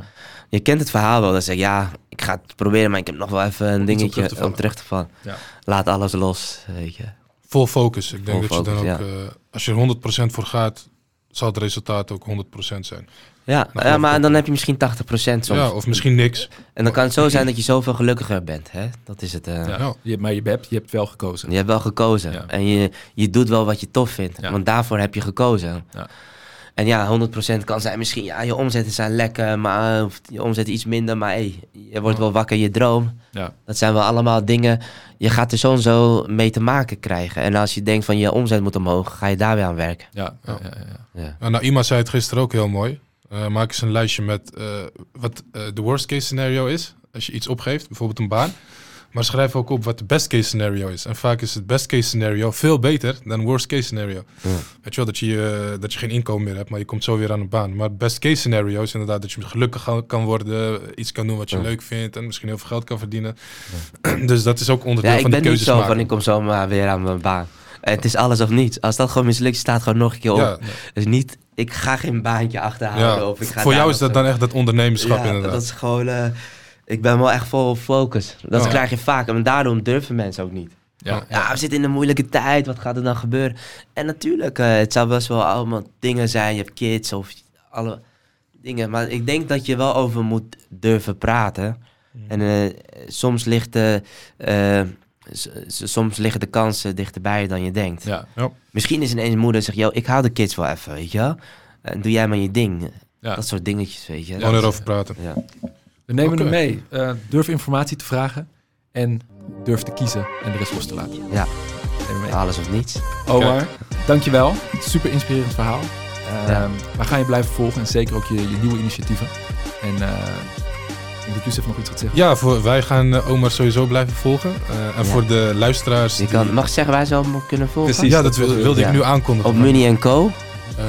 je kent het verhaal wel. Dan zeg je, ja, ik ga het proberen, maar ik heb nog wel even een dingetje terug te vallen. om terug te vallen. Ja. Laat alles los, weet je. Vol focus. Ik denk Vol dat je dan focus, ook, eh, als je er 100% voor gaat, zal het resultaat ook 100% zijn. Ja, geloof ja maar dan heb je misschien 80% soms. Ja, of misschien niks. En dan kan het zo zijn dat je zoveel gelukkiger bent. Hè? Dat is het. eh. Ja. Je, maar je hebt, je hebt wel gekozen. Je hebt wel gekozen. Ja. En je, je doet wel wat je tof vindt. Ja. Want daarvoor heb je gekozen. Ja. En ja, 100% kan zijn misschien, ja, je omzetten zijn lekker, maar of je omzet iets minder. Maar hey, je wordt wel wakker in je droom. Ja. Dat zijn wel allemaal dingen, je gaat er zo en zo mee te maken krijgen. En als je denkt van je omzet moet omhoog, ga je daar weer aan werken. Ja, ja, Ja. ja, ja. Ja. Ja, nou, Ima zei het gisteren ook heel mooi. Eh, maak eens een lijstje met eh, wat eh, de worst case scenario is. Als je iets opgeeft, bijvoorbeeld een baan. Maar schrijf ook op wat de best case scenario is. En vaak is het best case scenario veel beter dan worst case scenario. Ja. Weet je wel, dat je, dat je geen inkomen meer hebt, maar je komt zo weer aan een baan. Maar het best case scenario is inderdaad dat je gelukkig kan worden, iets kan doen wat je Ja. leuk vindt en misschien heel veel geld kan verdienen. <clears throat> dus dat is ook onderdeel Ja, ik van de ben niet keuzes zo maken. van ik kom zomaar weer aan mijn baan. Het is alles of niets. Als dat gewoon mislukt, staat gewoon nog een keer op. ja, Dus niet, ik ga geen baantje achterhouden. ja. Of ik ga Voor jou is dat dan echt dat ondernemerschap ja, inderdaad. dat is gewoon... eh, ik ben wel echt vol focus. Dat Ja. krijg je vaak. En daarom durven mensen ook niet. Ja, Ja, we zitten in een moeilijke tijd. Wat gaat er dan gebeuren? En natuurlijk, eh, het zou best wel allemaal dingen zijn. Je hebt kids of alle dingen. Maar ik denk dat je wel over moet durven praten. En eh, soms, ligt de, eh, soms liggen de kansen dichterbij je dan je denkt. ja, Misschien is ineens een moeder zegt, yo, ik hou de kids wel even, weet je wel. En doe jij maar je ding. ja. Dat soort dingetjes, weet je. Gewoon Dat- erover praten. Ja. We nemen hem mee. Eh, durf informatie te vragen en durf te kiezen en de rest los te laten. Ja. Alles of niets. Omar, dankjewel. Super inspirerend verhaal. Eh, Ja. We gaan je blijven volgen en zeker ook je, je nieuwe initiatieven. En eh, ik denk dat Youssef nog iets gaat zeggen. Ja, voor, wij gaan eh, Omar sowieso blijven volgen. Eh, en Ja. voor de luisteraars... Je die- kan, mag ik zeggen waar ze allemaal kunnen volgen? Precies. ja, dat dat wil- wilde- ik ja. nu aankondigen. Op Muni Co.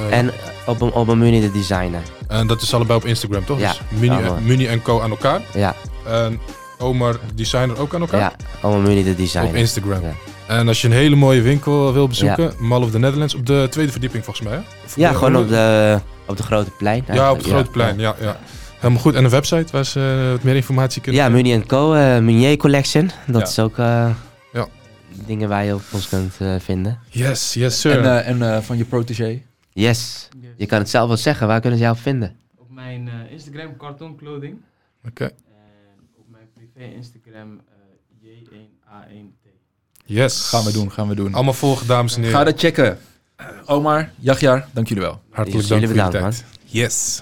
Eh, En op, een- op Muni de designer. en dat is allebei op Instagram, toch? Ja, Dus. Mini en Co aan elkaar. Ja, En Omar Designer ook aan elkaar. ja op een Muni de Op designer. Instagram. Ja. En als je een hele mooie winkel wil bezoeken, Mall of the Netherlands, op de tweede verdieping volgens mij. Hè? Ja, gewoon op de, op de grote plein. Ja, op het grote plein. Ja, ja. Helemaal goed. En een website waar ze wat meer informatie kunnen Ja, Muni Co. eh Munier Collection. Dat Ja. is ook eh, Ja. dingen waar je op ons kunt eh, vinden. Yes, yes sir. En, eh, en eh, van je protégé. Yes. Yes. Je kan het zelf wel zeggen. Waar kunnen ze jou vinden? Op mijn eh, Instagram Cartoon Clothing. Oké. En op mijn privé Instagram eh, J1A1T. Yes. Gaan we doen, gaan we doen. Allemaal volgen, dames en heren. Ga dat checken. Omar, Jagjar, dank jullie wel. Hartelijk Jullie dank voor je bedankt, tijd. Yes.